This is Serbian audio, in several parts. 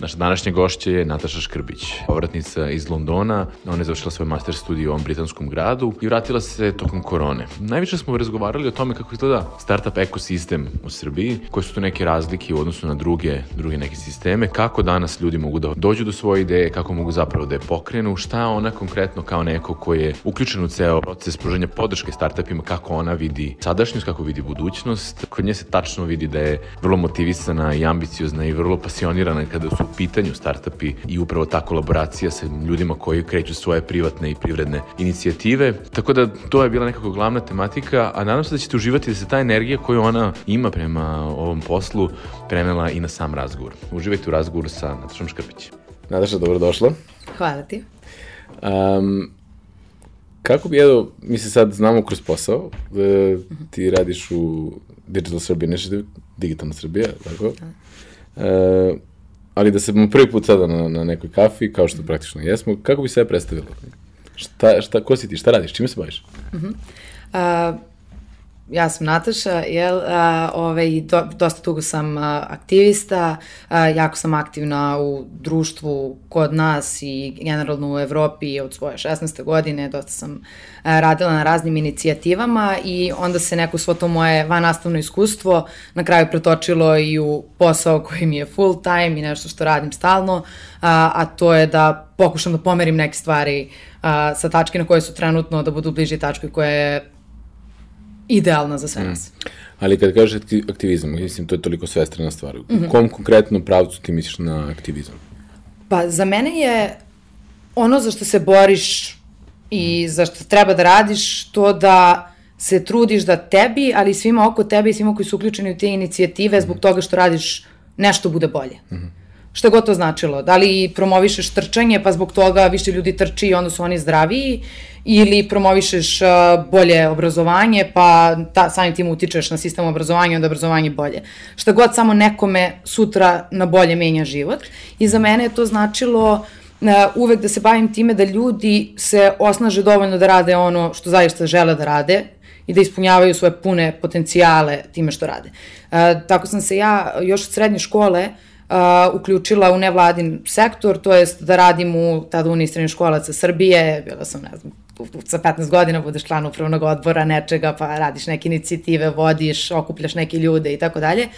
Naša današnja gošća je Nataša Škrbić, povratnica iz Londona. Ona je završila svoj master studij u ovom britanskom gradu i vratila se tokom korone. Najviše smo razgovarali o tome kako izgleda startup ekosistem u Srbiji, koje su tu neke razlike u odnosu na druge, druge neke sisteme, kako danas ljudi mogu da dođu do svoje ideje, kako mogu zapravo da je pokrenu, šta ona konkretno kao neko ko je uključen u ceo proces pružanja podrške startupima, kako ona vidi sadašnjost, kako vidi budućnost. Kod nje se tačno vidi da je vrlo motivisana i ambiciozna i vrlo pasionirana kada su u pitanju startupi i upravo ta kolaboracija sa ljudima koji kreću svoje privatne i privredne inicijative. Tako da to je bila nekako glavna tematika, a nadam se da ćete uživati da se ta energija koju ona ima prema ovom poslu prenela i na sam razgovor. Uživajte u razgovoru sa Natašom Škrpić. Nataša, dobrodošla. Hvala ti. Um, kako bi, evo, mi se sad znamo kroz posao, da ti radiš u Digital Serbia Initiative, Digitalna Srbija, tako? Uh, ali da se prvi put sada na, na nekoj kafi, kao što praktično jesmo, kako bi se predstavila? Šta, šta, ko si ti, šta radiš, čime se baviš? Uh -huh. uh, ja sam Nataša, jel, a, ovaj, do, dosta dugo sam a, aktivista, a, jako sam aktivna u društvu kod nas i generalno u Evropi od svoje 16. godine, dosta sam a, radila na raznim inicijativama i onda se neko svo to moje vanastavno iskustvo na kraju pretočilo i u posao koji mi je full time i nešto što radim stalno, a, a to je da pokušam da pomerim neke stvari a, sa tačke na koje su trenutno da budu bliži tačke koje je idealna za sve mm. nas. Ali kad kažeš aktivizam, mislim, to je toliko svestrana stvar. U mm -hmm. kom konkretno pravcu ti misliš na aktivizam? Pa za mene je ono za što se boriš i za što treba da radiš to da se trudiš da tebi, ali i svima oko tebe i svima koji su uključeni u te inicijative zbog toga što radiš nešto bude bolje. Mm -hmm. Šta god to značilo. Da li promovišeš trčanje pa zbog toga više ljudi trči i onda su oni zdraviji ili promovišeš uh, bolje obrazovanje, pa ta, samim tim utičeš na sistem obrazovanja, onda obrazovanje bolje. Šta god samo nekome sutra na bolje menja život. I za mene je to značilo uh, uvek da se bavim time da ljudi se osnaže dovoljno da rade ono što zaista žele da rade i da ispunjavaju svoje pune potencijale time što rade. Uh, tako sam se ja još od srednje škole uh, uključila u nevladin sektor, to jest da radim u tada srednje školaca Srbije, bila sam, ne znam, sa 15 godina budeš član upravnog odbora nečega, pa radiš neke inicijative, vodiš, okupljaš neke ljude i tako dalje,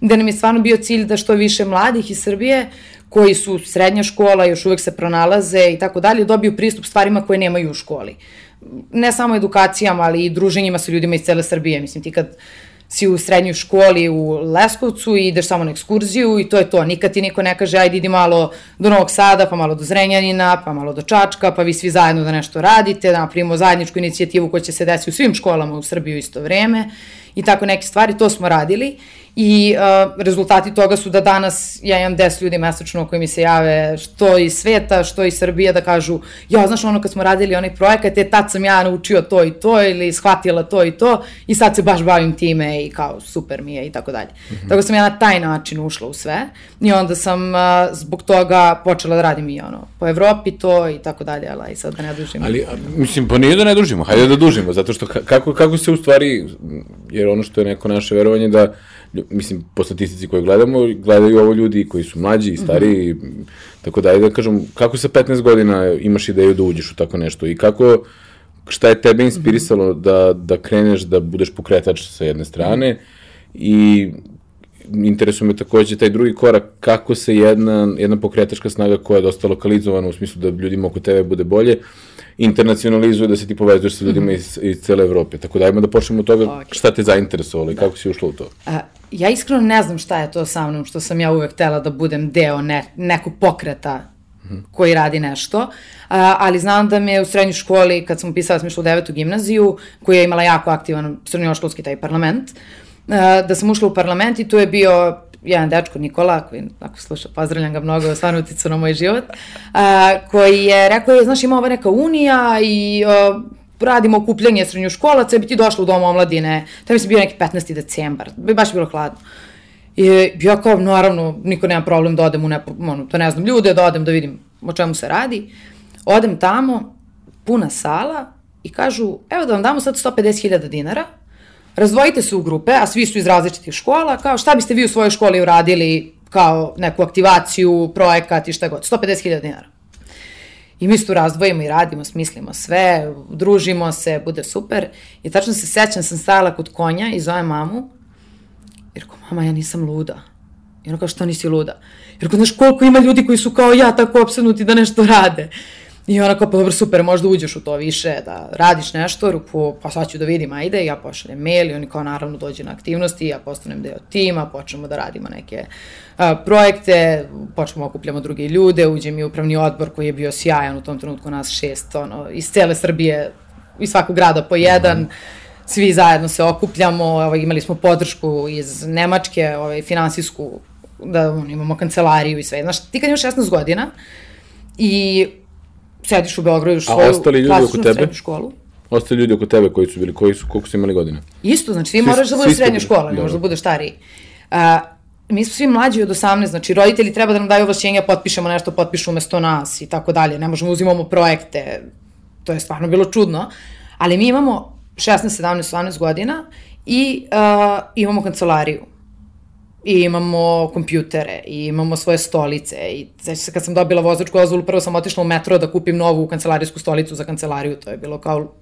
da nam je stvarno bio cilj da što više mladih iz Srbije koji su srednja škola, još uvek se pronalaze i tako dalje, dobiju pristup stvarima koje nemaju u školi. Ne samo edukacijama, ali i druženjima sa ljudima iz cele Srbije. Mislim, ti kad si u srednjoj školi u Leskovcu i ideš samo na ekskurziju i to je to. Nikad ti niko ne kaže ajde idi malo do Novog Sada, pa malo do Zrenjanina, pa malo do Čačka, pa vi svi zajedno da nešto radite, da napravimo zajedničku inicijativu koja će se desiti u svim školama u Srbiji u isto vreme i tako neke stvari, to smo radili i uh, rezultati toga su da danas ja imam 10 ljudi mesečno koji mi se jave što iz sveta, što iz Srbije da kažu ja znaš ono kad smo radili onaj projekat je tad sam ja naučio to i to ili shvatila to i to i sad se baš bavim time i kao super mi je i tako dalje. -hmm. Tako sam ja na taj način ušla u sve i onda sam uh, zbog toga počela da radim i ono po Evropi to i tako dalje, ali i sad da ne dužimo. Ali, a, mislim, pa nije da ne dužimo, hajde da dužimo, zato što kako, kako se u stvari, jer ono što je neko naše verovanje da mislim, po statistici koje gledamo, gledaju ovo ljudi koji su mlađi i stariji, mm -hmm. tako da, da kažem, kako sa 15 godina imaš ideju da uđeš u tako nešto i kako, šta je tebe inspirisalo mm -hmm. da, da kreneš da budeš pokretač sa jedne strane mm -hmm. i interesuje me takođe taj drugi korak, kako se jedna, jedna pokretačka snaga koja je dosta lokalizovana u smislu da ljudima oko tebe bude bolje, internacionalizuje, da se ti povezuješ sa ljudima mm -hmm. iz, iz cele Evrope. Tako da ajmo da počnemo od toga okay. šta te zainteresovalo i da. kako si ušla u to. A, ja iskreno ne znam šta je to sa mnom, što sam ja uvek htela da budem deo ne, nekog pokreta koji radi nešto, a, ali znam da me u srednjoj školi, kad sam upisala, sam išla u devetu gimnaziju, koja je imala jako aktivan srednjoškolski taj parlament, da sam ušla u parlament i to je bio jedan dečko Nikola, koji ako sluša, pozdravljam ga mnogo, stvarno uticao na moj život, a, koji je rekao, je, znaš, ima ova neka unija i a, radimo okupljanje srednjoškolaca, bi ti došla u dom omladine, to mi se bio neki 15. decembar, bi baš bilo hladno. I ja kao, naravno, niko nema problem da odem u nepo, ono, to ne znam, ljude, da odem da vidim o čemu se radi. Odem tamo, puna sala i kažu, evo da vam damo sad 150.000 dinara, razdvojite se u grupe, a svi su iz različitih škola, kao šta biste vi u svojoj školi uradili kao neku aktivaciju, projekat i šta god, 150.000 dinara. I mi se tu razdvojimo i radimo, smislimo sve, družimo se, bude super. I tačno se sećam, sam stajala kod konja i zove mamu. I rekao, mama, ja nisam luda. I ona kao, što nisi luda? I rekao, znaš koliko ima ljudi koji su kao ja tako opsednuti da nešto rade. I ona kao, pa dobro, super, možda uđeš u to više, da radiš nešto, ruku, pa sad ću da vidim, ajde, ja pošaljem mail i oni kao naravno dođe na aktivnosti, ja postanem deo tima, počnemo da radimo neke a, projekte, počnemo da okupljamo druge ljude, uđe mi upravni odbor koji je bio sjajan u tom trenutku, nas šest, ono, iz cele Srbije, iz svakog grada po jedan, mm -hmm. svi zajedno se okupljamo, ovaj, imali smo podršku iz Nemačke, ovaj, finansijsku, da on, imamo kancelariju i sve. Znaš, ti kad imaš 16 godina i sediš u Beogradu u svoju ostali ljudi oko tebe? srednju školu. Ostali ljudi oko tebe koji su bili, koji su, koliko su imali godina? Isto, znači ti moraš da budeš srednja škola, ne dobro. možeš da budeš stariji. A, mi smo svi mlađi od 18, znači roditelji treba da nam daju ovlašćenja, potpišemo nešto, potpišu umesto nas i tako dalje. Ne možemo da uzimamo projekte, to je stvarno bilo čudno. Ali mi imamo 16, 17, 18 godina i uh, imamo kancelariju i imamo kompjutere i imamo svoje stolice i znači se kad sam dobila vozačku dozvolu prvo sam otišla u metro da kupim novu kancelarijsku stolicu za kancelariju, to je bilo kao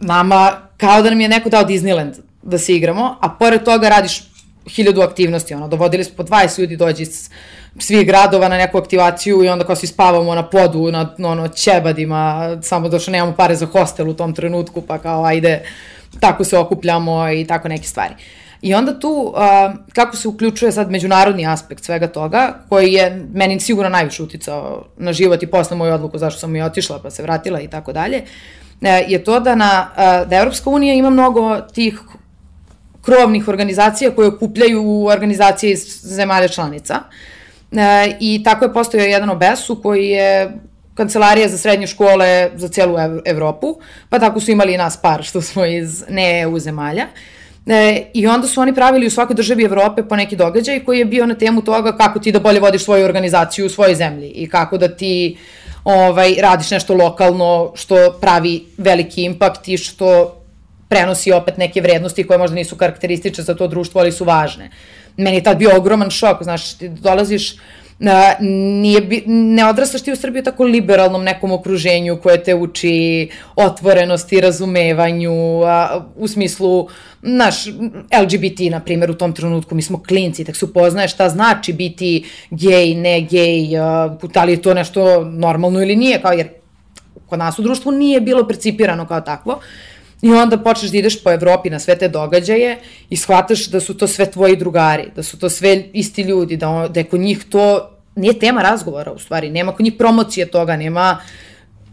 nama, kao da nam je neko dao Disneyland da se igramo, a pored toga radiš hiljadu aktivnosti, ono, dovodili smo po 20 ljudi dođi iz svih gradova na neku aktivaciju i onda kao svi spavamo na podu, na, ono, ćebadima, samo došlo nemamo pare za hostel u tom trenutku, pa kao ajde, tako se okupljamo i tako neke stvari. I onda tu, a, kako se uključuje sad međunarodni aspekt svega toga, koji je meni sigurno najviše uticao na život i posle moju odluku zašto sam i otišla pa se vratila i tako dalje, e, je to da, na, da Evropska unija ima mnogo tih krovnih organizacija koje okupljaju organizacije iz zemalja članica. E, I tako je postojao jedan OBES-u koji je kancelarija za srednje škole za celu Ev Evropu, pa tako su imali i nas par što smo iz ne EU zemalja. E, I onda su oni pravili u svakoj državi Evrope po neki događaj koji je bio na temu toga kako ti da bolje vodiš svoju organizaciju u svojoj zemlji i kako da ti ovaj, radiš nešto lokalno što pravi veliki impakt i što prenosi opet neke vrednosti koje možda nisu karakteristične za to društvo, ali su važne. Meni je tad bio ogroman šok, znaš, ti dolaziš, na, nije, ne odrastaš ti u Srbiji tako liberalnom nekom okruženju koje te uči otvorenosti, razumevanju, a, u smislu, naš, LGBT, na primjer, u tom trenutku, mi smo klinci, tek se upoznaješ šta znači biti gej, ne gej, da li je to nešto normalno ili nije, kao jer kod nas u društvu nije bilo percipirano kao takvo. I onda počneš da ideš po Evropi na sve te događaje i shvataš da su to sve tvoji drugari, da su to sve isti ljudi, da, on, da je kod njih to nije tema razgovora u stvari, nema kod njih promocije toga, nema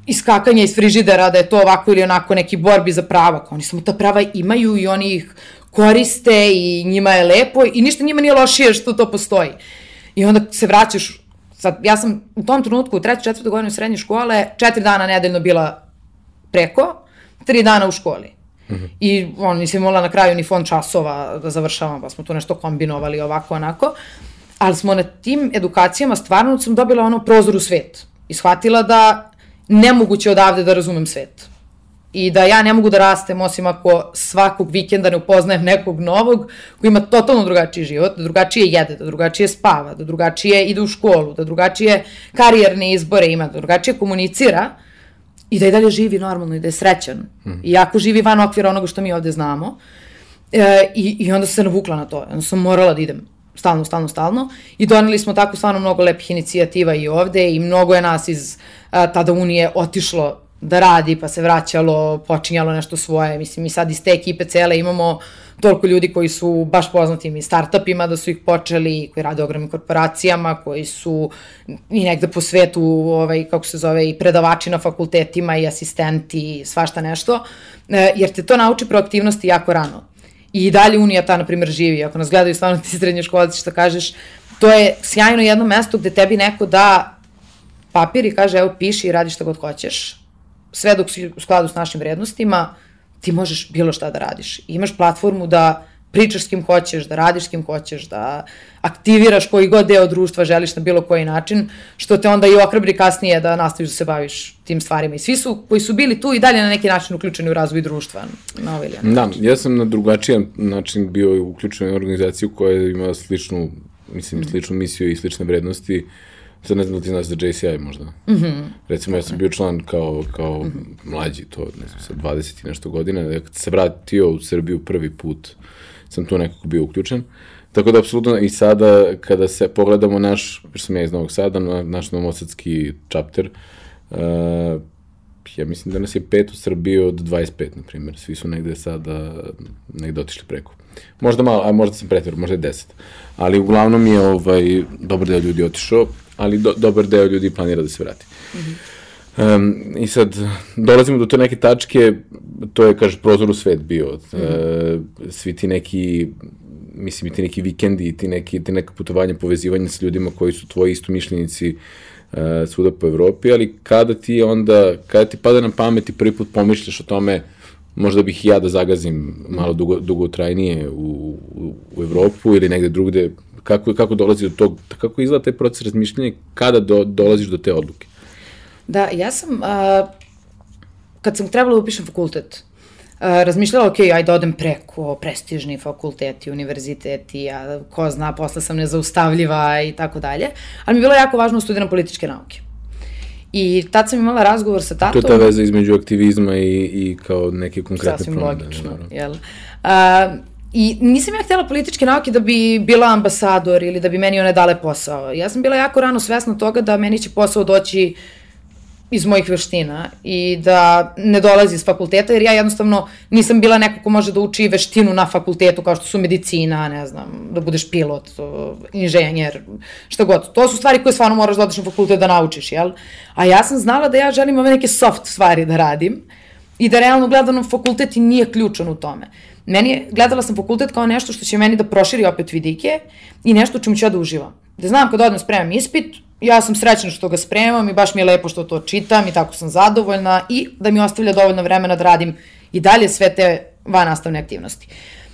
iskakanja iz frižidera da je to ovako ili onako neki borbi za prava, kao oni samo ta prava imaju i oni ih koriste i njima je lepo i ništa njima nije lošije što to postoji. I onda se vraćaš, sad, ja sam u tom trenutku u trećoj, četvrtoj godini srednje škole četiri dana nedeljno bila preko, tri dana u školi. Mm -hmm. I on, nisam imala na kraju ni fond časova da završavam, pa smo tu nešto kombinovali ovako, onako. Ali smo na tim edukacijama stvarno sam dobila ono prozor u svet. I shvatila da nemoguće odavde da razumem svet. I da ja ne mogu da rastem osim ako svakog vikenda ne upoznajem nekog novog koji ima totalno drugačiji život, da drugačije jede, da drugačije spava, da drugačije ide u školu, da drugačije karijerne izbore ima, da drugačije komunicira i da i dalje živi normalno i da je srećan. Mm. Iako živi van okvira onoga što mi ovde znamo. E, i, I onda sam se navukla na to. Onda sam morala da idem stalno, stalno, stalno. I doneli smo tako stvarno mnogo lepih inicijativa i ovde i mnogo je nas iz a, tada Unije otišlo da radi, pa se vraćalo, počinjalo nešto svoje. Mislim, mi sad iz te ekipe cele imamo toliko ljudi koji su baš poznatim i startupima da su ih počeli, koji rade ogromnim korporacijama, koji su i negde po svetu, ovaj, kako se zove, i predavači na fakultetima i asistenti i svašta nešto, e, jer te to nauči proaktivnosti jako rano. I dalje Unija ta, na primjer, živi. Ako nas gledaju stvarno ti srednje škole, što kažeš, to je sjajno jedno mesto gde tebi neko da papir i kaže, evo, piši i radi šta god hoćeš, sve dok si u skladu s našim vrednostima, ti možeš bilo šta da radiš. Imaš platformu da pričaš s kim hoćeš, da radiš s kim hoćeš, da aktiviraš koji god deo društva želiš na bilo koji način, što te onda i okrabri kasnije da nastaviš da se baviš tim stvarima. I svi su, koji su bili tu i dalje na neki način uključeni u razvoj društva. Na ovaj ili Da, ja sam na drugačijan način bio uključen u organizaciju koja ima sličnu, mislim, sličnu misiju i slične vrednosti. Sad ne znam da ti znaš za JCI možda. Mm -hmm. Recimo, ja sam bio član kao, kao mm -hmm. mlađi, to ne znam, sa 20 i nešto godina. Ja kad se vratio u Srbiju prvi put, sam tu nekako bio uključen. Tako da, apsolutno, i sada, kada se pogledamo naš, što sam ja iz Novog Sada, naš novosadski chapter, uh, ja mislim da nas je pet u Srbiji od 25, na primjer. Svi su negde sada, negde otišli preko. Možda malo, a možda sam pretvorio, možda je 10. Ali uglavnom je ovaj, dobar deo ljudi otišao, ali do, dobar deo ljudi planira da se vrati. Mm -hmm. Um, I sad, dolazimo do te neke tačke, to je, kaže, prozor u svet bio. Mm -hmm. uh, svi ti neki, mislim, i ti neki vikendi, ti, neki, ti neka putovanja, povezivanja sa ljudima koji su tvoji istomišljenici uh, svuda po Evropi, ali kada ti onda, kada ti pada na pamet i prvi put pomišljaš o tome, možda bih i ja da zagazim malo dugo, dugo trajnije u, u, u Evropu ili negde drugde, kako, kako dolazi do tog, kako izgleda taj proces razmišljanja, kada do, dolaziš do te odluke? Da, ja sam, a, kad sam trebala da upišem fakultet, a, razmišljala, ok, ajde da odem preko prestižni fakulteti, univerziteti, a ko zna, posle sam nezaustavljiva i tako dalje, ali mi je bilo jako važno da studiram političke nauke. I tad sam imala razgovor sa tatom. To je ta veza između aktivizma i, i kao neke konkretne Sasvim promene. Sasvim logično, jel? A, I nisam ja htjela političke nauke da bi bila ambasador ili da bi meni one dale posao. Ja sam bila jako rano svesna toga da meni će posao doći iz mojih veština i da ne dolazi iz fakulteta, jer ja jednostavno nisam bila neko ko može da uči veštinu na fakultetu, kao što su medicina, ne znam, da budeš pilot, inženjer, šta god. To su stvari koje stvarno moraš da odeš na fakultet da naučiš, jel? A ja sam znala da ja želim ove neke soft stvari da radim i da realno gledano fakultet i nije ključan u tome. Meni je, gledala sam fakultet kao nešto što će meni da proširi opet vidike i nešto u čemu ću ja da uživam. Da znam kad odem spremam ispit, ja sam srećna što ga spremam i baš mi je lepo što to čitam i tako sam zadovoljna i da mi ostavlja dovoljno vremena da radim i dalje sve te van nastavne aktivnosti.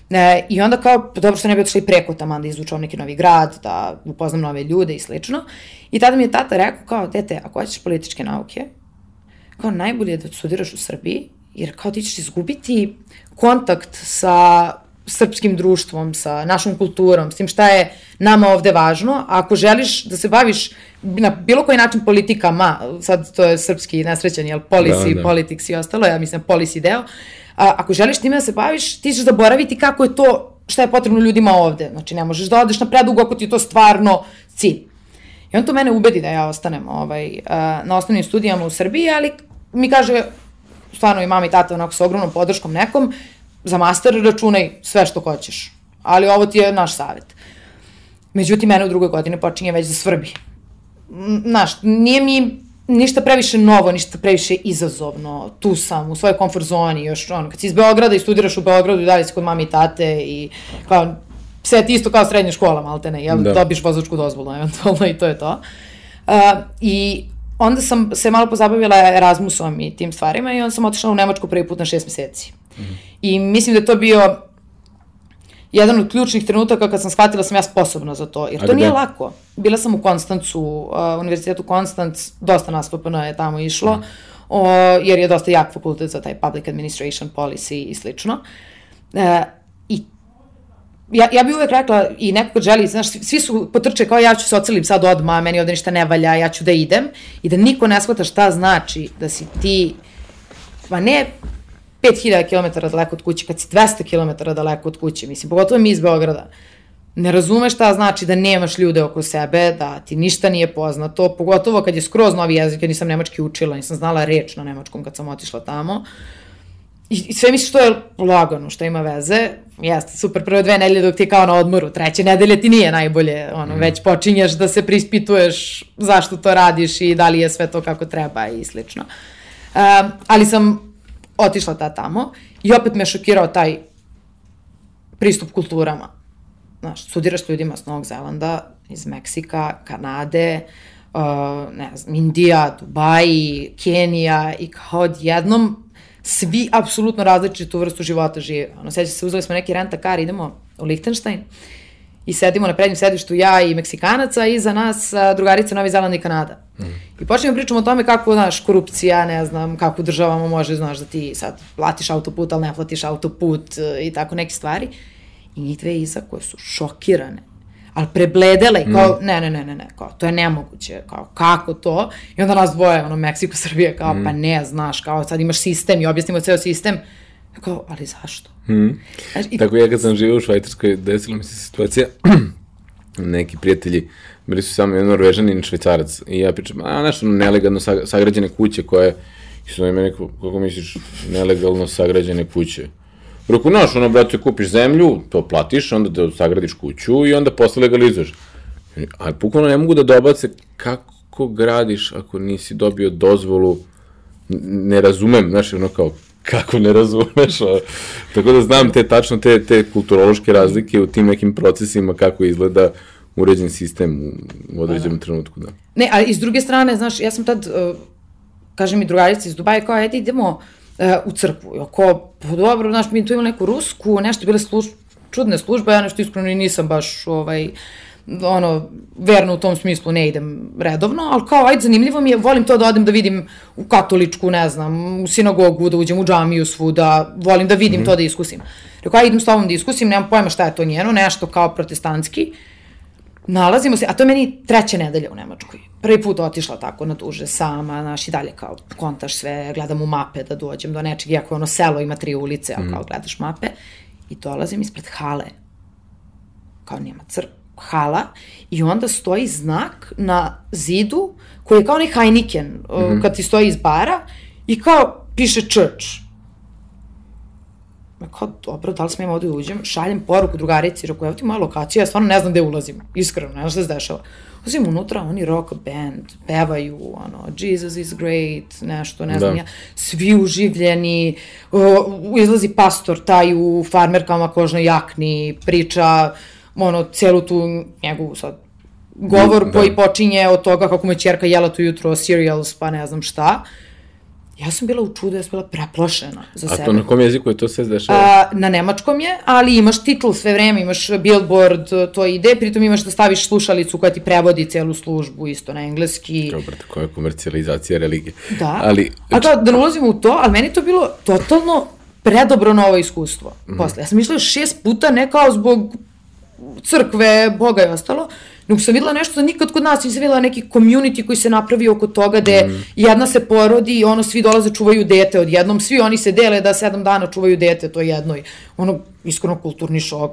E, I onda kao, pa dobro što ne bi otišla i preko tamo da izučavam neki novi grad, da upoznam nove ljude i slično. I tada mi je tata rekao kao, dete, ako hoćeš političke nauke, kao najbolje je da studiraš u Srbiji, jer kao ti ćeš izgubiti kontakt sa srpskim društvom, sa našom kulturom, s tim šta je nama ovde važno. A ako želiš da se baviš na bilo koji način politikama, sad to je srpski nesrećan, jel, policy, da, da. politics i ostalo, ja mislim policy deo, a, ako želiš time da se baviš, ti ćeš zaboraviti kako je to, šta je potrebno ljudima ovde. Znači, ne možeš da odeš na predugo ako ti je to stvarno cilj. I on to mene ubedi da ja ostanem ovaj, na osnovnim studijama u Srbiji, ali mi kaže, stvarno i mama i tata onako sa ogromnom podrškom nekom, za master računaj sve što hoćeš. Ali ovo ti je naš savet. Međutim, mene u drugoj godini počinje već da svrbi. Znaš, nije mi ništa previše novo, ništa previše izazovno. Tu sam, u svojoj komfort zoni, još ono, kad si iz Beograda i studiraš u Beogradu i dalje si kod mami i tate i kao, sve ti isto kao srednja škola, malte ne, jel, da. dobiš vozačku dozvolu eventualno i to je to. Uh, I onda sam se malo pozabavila Erasmusom i tim stvarima i onda sam otišla u Nemačku prvi put na šest meseci. Mm -hmm. I mislim da je to bio jedan od ključnih trenutaka kad sam shvatila da sam ja sposobna za to, jer to nije lako. Bila sam u Konstancu, uh, univerzitetu Konstanc, dosta nas PPN je tamo išlo, mm. o, jer je dosta jak fakultet za taj public administration policy i slično. I ja, ja bih uvek rekla i neko ko želi, znaš, svi su potrče kao ja ću se ocelim sad odma, meni ovde ništa ne valja, ja ću da idem i da niko ne shvata šta znači da si ti, pa ne 5000 km daleko od kuće, kad si 200 km daleko od kuće, mislim, pogotovo mi iz Beograda, ne razumeš šta znači da nemaš ljude oko sebe, da ti ništa nije poznato, pogotovo kad je skroz novi jezik, ja nisam nemački učila, nisam znala reč na nemačkom kad sam otišla tamo. I, i sve misliš što je lagano, što ima veze, jeste super prve dve nedelje dok ti je kao na odmoru, treće nedelje ti nije najbolje, ono, mm. već počinješ da se prispituješ zašto to radiš i da li je sve to kako treba i slično. Um, ali sam otišla ta tamo i opet me šokirao taj pristup kulturama. Znaš, studiraš s ljudima s Novog Zelanda, iz Meksika, Kanade, uh, ne znam, Indija, Dubaji, Kenija i kao odjednom svi apsolutno različitu vrstu života žive. Ono, seća se, uzeli smo neki renta kar, idemo u Lichtenstein i sedimo na prednjem sedištu ja i Meksikanaca i za nas a, drugarica Novi Zeland i Kanada. Mm. I počnemo pričamo o tome kako, znaš, korupcija, ne znam, kako državama može, znaš, da ti sad platiš autoput, ali ne platiš autoput e, i tako neke stvari. I njih dve iza koje su šokirane ali prebledele i kao, mm. ne, ne, ne, ne, ne, kao, to je nemoguće, kao, kako to? I onda nas dvoje, ono, Meksiko, Srbija, kao, mm. pa ne, znaš, kao, sad imaš sistem i objasnimo ceo sistem. Kao, ali zašto? Mm. Znaš, i... Tako ja kad sam živio u Švajcarskoj, desila mi se situacija, neki prijatelji, bili su samo jedan norvežanin i švajcarac, i ja pričam, a, nešto nelegalno sagrađene kuće koje, i su meni, kako misliš, nelegalno sagrađene kuće? Rekao, znaš, ono, brate, kupiš zemlju, to platiš, onda da sagradiš kuću i onda posle legalizuješ. A bukvalno ne mogu da dobace kako gradiš ako nisi dobio dozvolu, ne razumem, znaš, ono kao, kako ne razumeš, a, tako da znam te tačno te, te kulturološke razlike u tim nekim procesima kako izgleda uređen sistem u, u određenom da. trenutku, da. Ne, a iz druge strane, znaš, ja sam tad, uh, kaže mi drugarica iz Dubaja, kao, ajde idemo, uh, u crkvu. I oko, pa dobro, znaš, mi tu imali neku rusku, nešto bile služ, čudne službe, ja nešto iskreno i nisam baš, ovaj, ono, verno u tom smislu ne idem redovno, ali kao, ajde, zanimljivo mi je, volim to da odem da vidim u katoličku, ne znam, u sinagogu, da uđem u džamiju svuda, volim da vidim mm -hmm. to da iskusim. Rekao, ajde, idem s tobom da iskusim, nemam pojma šta je to njeno, nešto kao protestantski. Nalazimo se, a to je meni treća nedelja u Nemačkoj. Prvi put otišla tako na duže sama, znaš, i dalje kao kontaš sve, gledam u mape da dođem do nečeg, iako ono selo ima tri ulice, a kao mhm. gledaš mape, i dolazim ispred hale, kao nema crk, hala, i onda stoji znak na zidu, koji je kao onaj Heineken, mm -hmm. kad ti stoji iz bara, i kao piše church. Ma kao, dobro, da li smijem ovde da uđem? Šaljem poruku drugarici, rekao, evo ti moja lokacija, ja stvarno ne znam gde ulazim, iskreno, ne znam šta se dešava. Ulazim unutra, oni rock band, pevaju, ono, Jesus is great, nešto, ne da. znam ja, svi uživljeni, uh, izlazi pastor taj u farmerkama kožnoj jakni, priča, ono, celu tu njegovu sad govor da. koji počinje od toga kako me čerka jela tu jutro cereals, pa ne znam šta. Ja sam bila u čudu, ja sam bila preplašena za sebe. A to na kom jeziku je to sve zdešava? A, na nemačkom je, ali imaš titl sve vreme, imaš billboard, to ide, pritom imaš da staviš slušalicu koja ti prevodi celu službu isto na engleski. Kao, brate, koja je komercijalizacija religije. Da, ali, a kao, da ne ulazimo u to, ali meni to bilo totalno predobro novo iskustvo. Mm -hmm. Posle, ja sam išla šest puta, ne kao zbog crkve, Boga i ostalo, nego sam videla nešto da nikad kod nas nisam videla neki community koji se napravi oko toga gde mm. jedna se porodi i ono svi dolaze čuvaju dete odjednom, svi oni se dele da sedam dana čuvaju dete to jednoj. Ono, iskreno kulturni šok.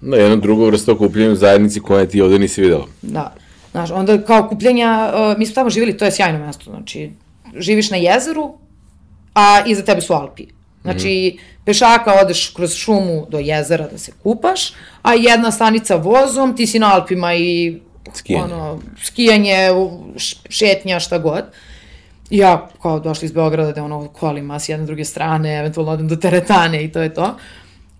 Da, jedno drugo vrsta okupljanja u zajednici koje ti ovde nisi videla. Da. Znaš, onda kao okupljenja, uh, mi smo tamo živjeli, to je sjajno mesto, znači, živiš na jezeru, a iza tebe su Alpi. Znači, mm. pešaka odeš kroz šumu do jezera da se kupaš, a jedna stanica vozom, ti si na Alpima i skijanje, ono, skijanje šetnja, šta god. Ja, kao došli iz Beograda, da ono kolima s jedne druge strane, eventualno odem do teretane i to je to.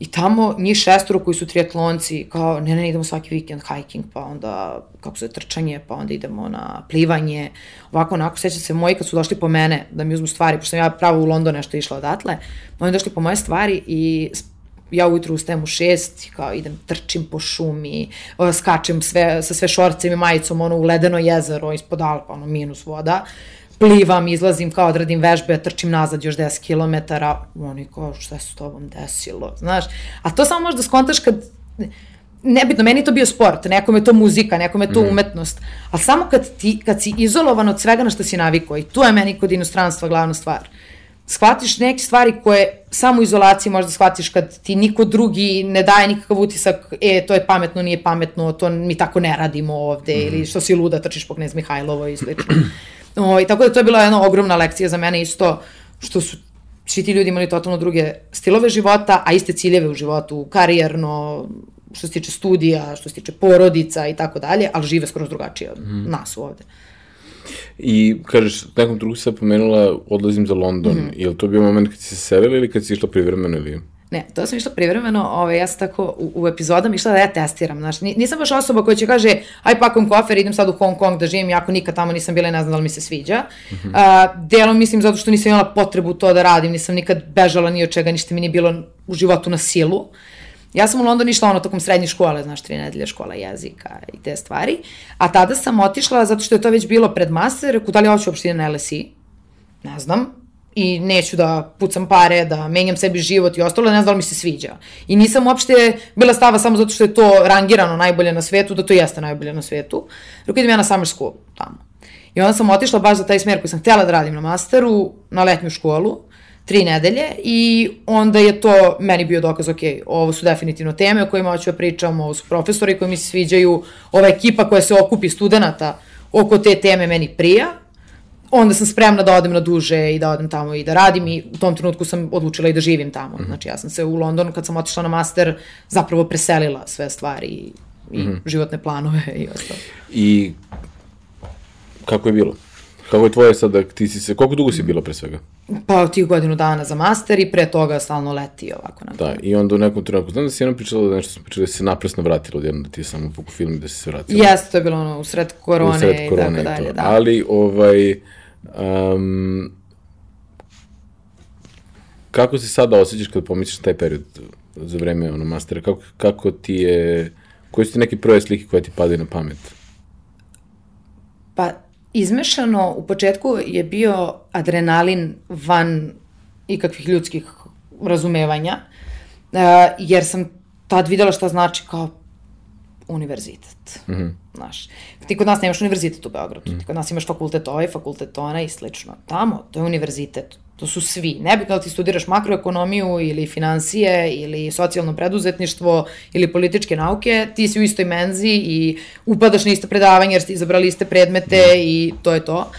I tamo njih šestoro koji su triatlonci, kao ne, ne, idemo svaki vikend hiking, pa onda kako se trčanje, pa onda idemo na plivanje, ovako onako, seća se moji kad su došli po mene da mi uzmu stvari, pošto sam ja pravo u London nešto išla odatle, oni došli po moje stvari i ja ujutru ustajem u šest, kao idem, trčim po šumi, skačem sve, sa sve šorcem i majicom, ono, u ledeno jezero ispod Alpa, ono, minus voda, plivam, izlazim kao odradim vežbe, trčim nazad još 10 km, oni kao šta se s tobom desilo, znaš, a to samo možda skontaš kad, nebitno, meni to bio sport, nekom je to muzika, nekom je to mm. umetnost, ali samo kad, ti, kad si izolovan od svega na što si navikao i tu je meni kod inostranstva glavna stvar, shvatiš neke stvari koje samo u izolaciji možda shvatiš kad ti niko drugi ne daje nikakav utisak, e, to je pametno, nije pametno, to mi tako ne radimo ovde, mm. ili što si luda, trčiš po Knez Mihajlovo i slično. O, i tako da to je bila jedna ogromna lekcija za mene isto, što su svi ti ljudi imali totalno druge stilove života, a iste ciljeve u životu, karijerno, što se tiče studija, što se tiče porodica i tako dalje, ali žive skoro drugačije od mm. nas ovde. I kažeš, nekom drugu se pomenula, odlazim za London. Mm -hmm. Je li to bio moment kad si se selila ili kad si išla privremeno ili? Ne, to sam išla privremeno, ovaj, ja sam tako u, u epizodama išla da ja testiram, znaš, nisam baš osoba koja će kaže, aj pakujem kofer, idem sad u Hong Kong da živim, jako nikad tamo nisam bila i ne znam da li mi se sviđa. Mm -hmm. uh, delom mislim zato što nisam imala potrebu to da radim, nisam nikad bežala ni od čega, ništa mi nije bilo u životu na silu. Ja sam u London išla ono tokom srednje škole, znaš, tri nedelje škola jezika i te stvari, a tada sam otišla zato što je to već bilo pred master, da li hoću uopšte na LSI, ne znam, i neću da pucam pare, da menjam sebi život i ostalo, ne znam da mi se sviđa. I nisam uopšte bila stava samo zato što je to rangirano najbolje na svetu, da to jeste najbolje na svetu. Rekao idem ja na summer school tamo. I onda sam otišla baš za taj smer koji sam htjela da radim na masteru, na letnju školu, tri nedelje i onda je to meni bio dokaz, ok, ovo su definitivno teme o kojima hoću da pričam, ovo su profesori koji mi se sviđaju, ova ekipa koja se okupi studenta oko te teme meni prija onda sam spremna da odem na duže i da odem tamo i da radim i u tom trenutku sam odlučila i da živim tamo. Mm -hmm. Znači ja sam se u Londonu kad sam otišla na master zapravo preselila sve stvari i, i mm -hmm. životne planove i ostalo. I kako je bilo? Kako je tvoje sada, ti si se, koliko dugo si bila pre svega? Pa tih godinu dana za master i pre toga stalno leti ovako. Na da, i onda u nekom trenutku, znam da si jednom pričala da nešto sam pričala da si napresno vratila odjedno da ti je samo fuku film i da si se vratila. Jeste, to je bilo ono, usred korone, usred korone i tako dalje, da. Ali, ovaj, Um, kako se sada osjećaš kada pomisliš na taj period za vreme ono, mastera? Kako, kako ti je, koje su ti neke prve slike koje ti padaju na pamet? Pa, izmešano u početku je bio adrenalin van ikakvih ljudskih razumevanja, uh, jer sam tad videla šta znači kao univerzitet. Mm -hmm. Znaš, ti kod nas nemaš univerzitet u Beogradu, mm. ti kod nas imaš fakultet ovaj, fakultet onaj i slično. Tamo, to je univerzitet, to su svi. Nebitno da ti studiraš makroekonomiju ili financije ili socijalno preduzetništvo ili političke nauke, ti si u istoj menzi i upadaš na isto predavanje jer ste izabrali iste predmete mm. i to je to.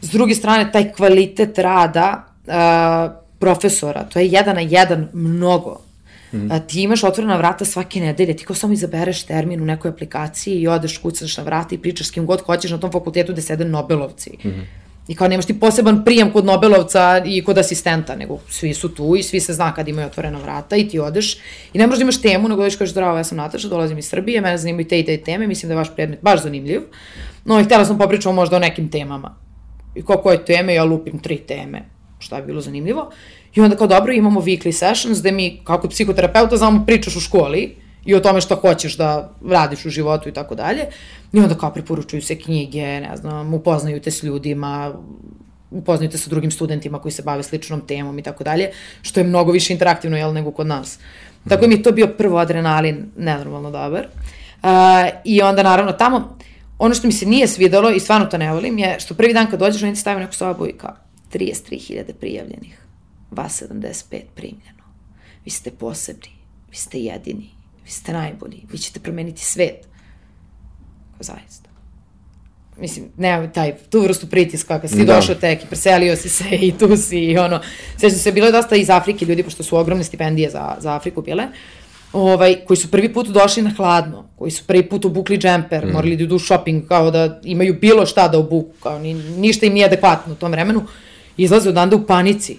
S druge strane, taj kvalitet rada uh, profesora, to je jedan na jedan mnogo Mm. A, ti imaš otvorena vrata svake nedelje, ti kao samo izabereš termin u nekoj aplikaciji i odeš, kucaš na vrata i pričaš s kim god hoćeš na tom fakultetu gde sede Nobelovci. Mm. I kao nemaš ti poseban prijem kod Nobelovca i kod asistenta, nego svi su tu i svi se zna kad imaju otvorena vrata i ti odeš i ne možeš da imaš temu, nego odeš kažeš zdravo, ja sam Nataša, dolazim iz Srbije, mene zanimaju te i te teme, mislim da je vaš predmet baš zanimljiv. No i htjela sam popričati možda o nekim temama. I kao koje teme, ja lupim tri teme, šta je bilo zanimljivo. I onda kao dobro imamo weekly sessions gde mi kako psihoterapeuta znamo pričaš u školi i o tome šta hoćeš da radiš u životu i tako dalje. I onda kao preporučuju se knjige, ne znam, upoznaju te s ljudima, upoznaju te sa drugim studentima koji se bave sličnom temom i tako dalje, što je mnogo više interaktivno, jel, nego kod nas. Tako mi je to bio prvo adrenalin nenormalno dobar. Uh, I onda naravno tamo, ono što mi se nije svidalo i stvarno to ne volim je što prvi dan kad dođeš oni ti stavaju neku sobu i kao 33.000 prijavljenih vas 75 primljeno. Vi ste posebni, vi ste jedini, vi ste najbolji, vi ćete promeniti svet. Zaista. Mislim, nema taj, tu vrstu pritiska, kad si da. došao tek i preselio si se i tu si i ono, sve se, bilo je dosta iz Afrike ljudi, pošto su ogromne stipendije za, za Afriku bile, ovaj, koji su prvi put došli na hladno, koji su prvi put obukli džemper, mm. morali da idu shopping, kao da imaju bilo šta da obuku, kao ni, ništa im nije adekvatno u tom vremenu, izlaze odanda u panici,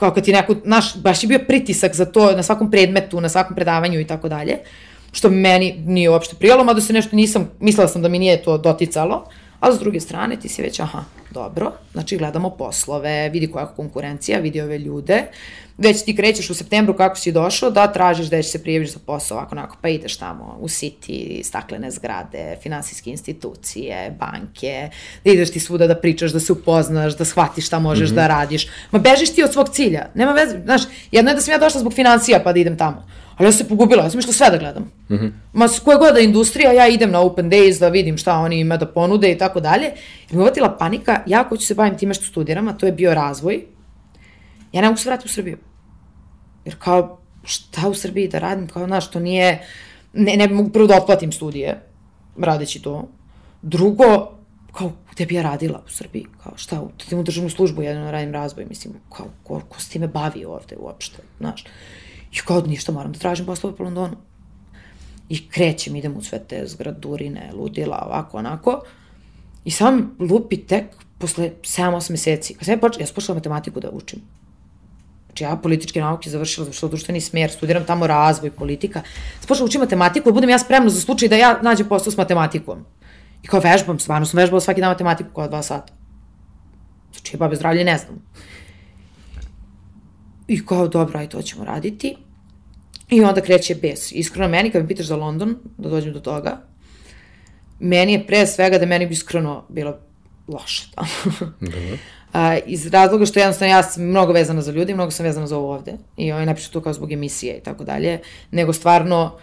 kao kad ti neko, naš, baš je bio pritisak za to na svakom predmetu, na svakom predavanju i tako dalje, što meni nije uopšte prijalo, mada se nešto nisam, mislila sam da mi nije to doticalo, a s druge strane ti si već, aha, dobro, znači gledamo poslove, vidi koja je konkurencija, vidi ove ljude, već ti krećeš u septembru kako si došao da tražiš da će se prijaviš za posao, ovako onako, pa ideš tamo u City, staklene zgrade, finansijske institucije, banke, da ideš ti svuda da pričaš, da se upoznaš, da shvatiš šta možeš mm -hmm. da radiš. Ma bežiš ti od svog cilja, nema veze, znaš, jedno je da sam ja došla zbog financija pa da idem tamo, ali ja sam se pogubila, ja sam išla sve da gledam. Mm -hmm. Ma s koje god da industrija, ja idem na open days da vidim šta oni ima da ponude i tako dalje. I mi uvatila panika, ja ko ću se bavim time što studiram, a to je bio razvoj, ja ne mogu se vratiti u Srbiju. Jer kao, šta u Srbiji da radim, kao, znaš, to nije, ne, ne mogu prvo da otplatim studije, radeći to. Drugo, kao, gde bi ja radila u Srbiji, kao, šta, da u državnu službu jedno da radim razvoj, mislim, kao, ko, ko s time bavi ovde uopšte, znaš. I kao, ništa, moram da tražim poslove po Londonu. I krećem, idem u sve te zgradurine, ludila, ovako, onako. I sam lupi tek posle 7-8 meseci. Kad sam ja počela, ja sam počela matematiku da učim Znači ja političke nauke završila, završila društveni smer, studiram tamo razvoj, politika. Spočela učim matematiku, da budem ja spremna za slučaj da ja nađem posao s matematikom. I kao vežbam, stvarno sam vežbala svaki dan matematiku kao dva sata. Znači, babe zdravlje ne znam. I kao, dobro, aj to ćemo raditi. I onda kreće bes. Iskreno, meni, kad me pitaš za London, da dođem do toga, meni je pre svega da meni bi iskreno bilo loše tamo. Dobro. A, iz razloga što jednostavno ja sam mnogo vezana za ljudi, mnogo sam vezana za ovo ovde. I oni napišu to kao zbog emisije i tako dalje. Nego stvarno,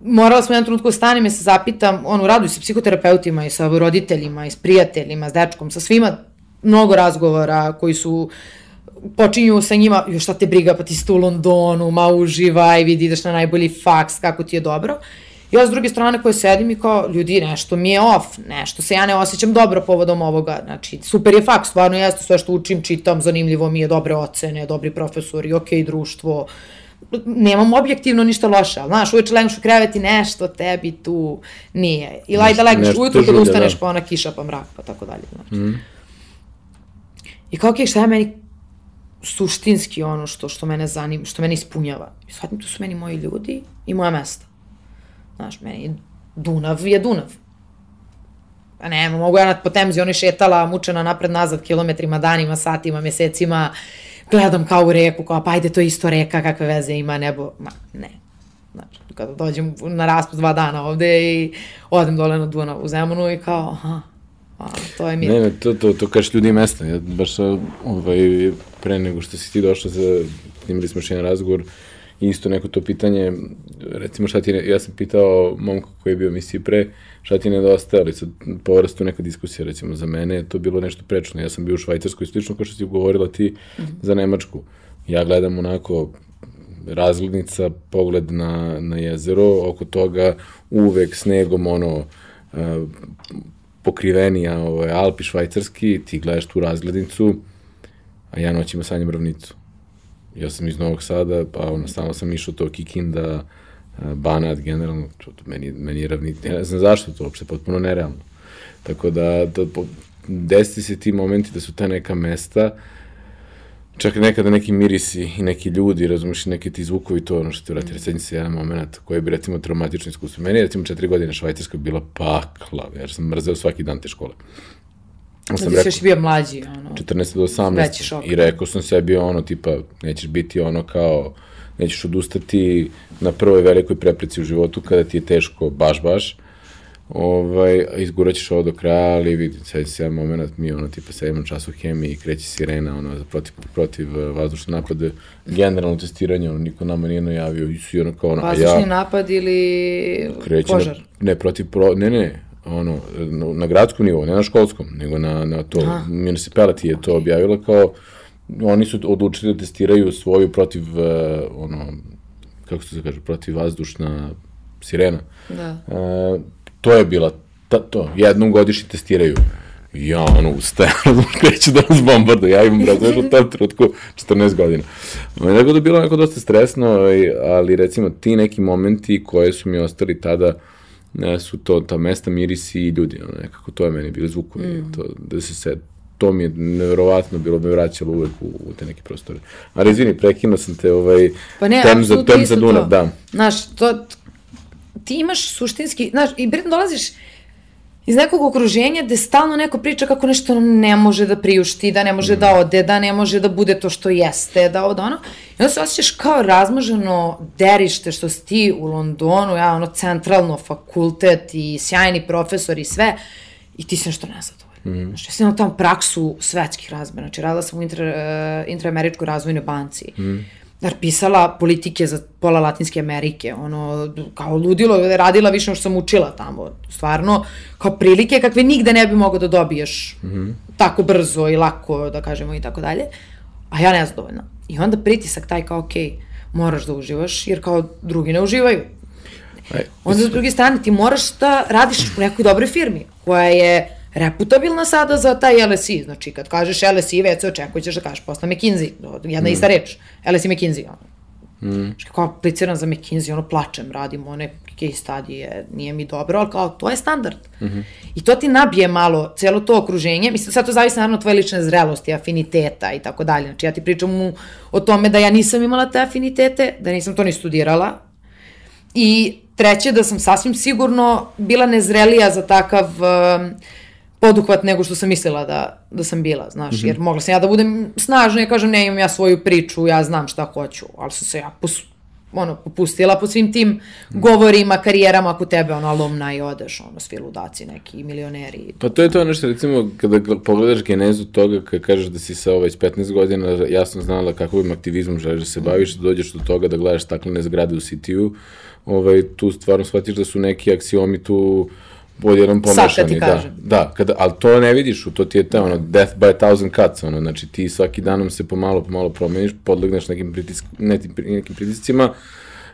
morala sam u jednom trenutku da stanem i se zapitam, ono, raduju se psihoterapeutima i sa roditeljima i s prijateljima, s dečkom, sa svima mnogo razgovora koji su počinju sa njima, još šta te briga, pa ti si tu u Londonu, ma uživaj, vidi, ideš na najbolji faks, kako ti je dobro. Ja s druge strane koje sedim i kao, ljudi, nešto mi je off, nešto se ja ne osjećam dobro povodom ovoga, znači, super je fakt, stvarno jeste sve što učim, čitam, zanimljivo mi je, dobre ocene, dobri profesori, ok, društvo, nemam objektivno ništa loše, ali znaš, uveče legneš u krevet i nešto tebi tu nije. Ili ajde da legneš ujutru kad ustaneš da. pa ona kiša pa mrak pa tako dalje. Znači. Mm. I kao, ok, šta je meni suštinski ono što, što mene zanima, što mene ispunjava. I shvatim, tu su meni moji ljudi i moja mesta. Znaš, meni Dunav je Dunav. Pa ne, mogu ja po temzi, ona je šetala mučena napred-nazad kilometrima, danima, satima, mesecima, gledam kao u reku, kao pa ajde, to je isto reka, kakve veze ima nebo. Ma, ne. Znači, kada dođem na raspust dva dana ovde i odem dole na Dunav u Zemunu i kao, aha, a, to je mi. Ne, ne, to, to, to kažeš ljudi mesta. Ja baš ovaj, pre nego što si ti došla, za, imali smo še jedan razgovor, isto neko to pitanje, recimo šta ti, ne, ja sam pitao momka koji je bio misiji pre, šta ti nedostaje, ali sad povrastu neka diskusija, recimo za mene je to bilo nešto prečno, ja sam bio u Švajcarskoj slično kao što si ugovorila ti mm -hmm. za Nemačku. Ja gledam onako razglednica, pogled na, na jezero, oko toga uvek snegom ono, uh, pokrivenija ovaj, Alpi švajcarski, ti gledaš tu razglednicu, a ja noćima sanjam ravnicu. Ja sam iz Novog Sada, pa ono, stalno sam išao to Kikinda, Banat, generalno, to, meni, meni je ravnica, ja ne znam zašto to uopšte, potpuno nerealno. Tako da, da desi se ti momenti da su ta neka mesta, čak nekada neki mirisi i neki ljudi, razumiješ, neki ti zvukovi, to ono što ti vrati, recimo se jedan moment koji bi recimo traumatično iskustvo. Meni je recimo četiri godine Švajcarska bila pakla, jer sam mrzeo svaki dan te škole. Sam rekao, još bio mlađi, ono. 14 do 18. I rekao sam sebi ono, tipa, nećeš biti ono kao, nećeš odustati na prvoj velikoj prepreci u životu kada ti je teško, baš, baš. Ovaj, izgurat ćeš ovo do kraja, ali vidi, sad se jedan moment, mi ono, tipa, sedimo čas u hemiji, kreće sirena, ono, protiv, protiv uh, vazdušne napade, generalno testiranje, ono, niko nama nije najavio, i su ono kao ono, Vazdušni ja, napad ili požar? Na, ne, protiv, pro, ne, ne, ono, na gradskom nivou, ne na školskom, nego na, na to, Aha. municipality je to objavila kao, oni su odlučili da testiraju svoju protiv, uh, ono, kako se kaže, protiv vazdušna sirena. Da. Uh, to je bila, ta, to, jednom godišnje testiraju. Ja, ono, ustajem, kreću da nas bombardu, ja imam, razumeš, u tom trenutku 14 godina. Nego da bilo neko dosta stresno, ali recimo ti neki momenti koje su mi ostali tada, ne, su to ta mesta, mirisi i ljudi, ono, nekako to je meni bilo zvukovi, mm. to, da se se, to mi je nevjerovatno bilo, me vraćalo uvek u, u te neke prostore. Ali izvini, prekinuo sam te, ovaj, pa ne, tem za, tem za Dunav, da. Znaš, to, ti imaš suštinski, znaš, i Britan dolaziš, iz nekog okruženja gde stalno neko priča kako nešto ne može da priušti, da ne može mm. da ode, da ne može da bude to što jeste, da od ono. I onda se osjećaš kao razmoženo derište što si ti u Londonu, ja ono centralno fakultet i sjajni profesor i sve, i ti si nešto nezadovoljno. Mm. Znači, ja sam imala tamo praksu svetskih razmera, znači radila sam u inter, uh, Interameričkoj razvojnoj banci. Mm pisala politike za pola Latinske Amerike, ono, kao ludilo, radila više što sam učila tamo, stvarno, kao prilike kakve nigde ne bi mogao da dobiješ mm -hmm. tako brzo i lako, da kažemo, i tako dalje, a ja nezadovoljna. I onda pritisak taj kao, okej, okay, moraš da uživaš, jer kao drugi ne uživaju. Aj, onda, s druge strane, ti moraš da radiš u nekoj dobroj firmi, koja je reputabilna sada za taj LSI. Znači, kad kažeš LSI, već se očekuje ćeš da kažeš posle McKinsey, jedna mm. ista reč. LSI McKinsey, ono. Mm. Što kao apliciram za McKinsey, ono plačem, radim one case studije, nije mi dobro, ali kao to je standard. Mm -hmm. I to ti nabije malo celo to okruženje. Mislim, sad to zavisi naravno od tvoje lične zrelosti, afiniteta i tako dalje. Znači ja ti pričam mu o tome da ja nisam imala te afinitete, da nisam to ni studirala. I treće, da sam sasvim sigurno bila nezrelija za takav... Uh, poduhvat nego što sam mislila da, da sam bila, znaš, mm -hmm. jer mogla sam ja da budem snažna i kažem ne imam ja svoju priču, ja znam šta hoću, ali sam se ja pos, ono, popustila po svim tim mm. govorima, karijerama ako tebe ono alumna i odeš, ono, svi ludaci neki, milioneri. Pa to je to ono što recimo kada pogledaš genezu toga kada kažeš da si sa ovaj 15 godina jasno znala kakvim aktivizmom želiš da se baviš, da dođeš do toga da gledaš staklene zgrade u City-u, ovaj, tu stvarno shvatiš da su neki aksiomi tu odjednom pomešani. Sad ti da. kažem. Da, kada, ali to ne vidiš, to ti je ta, ono, death by a thousand cuts, ono, znači ti svaki danom se pomalo, pomalo promeniš, podlegneš nekim, pritisk, nekim, nekim pritiscima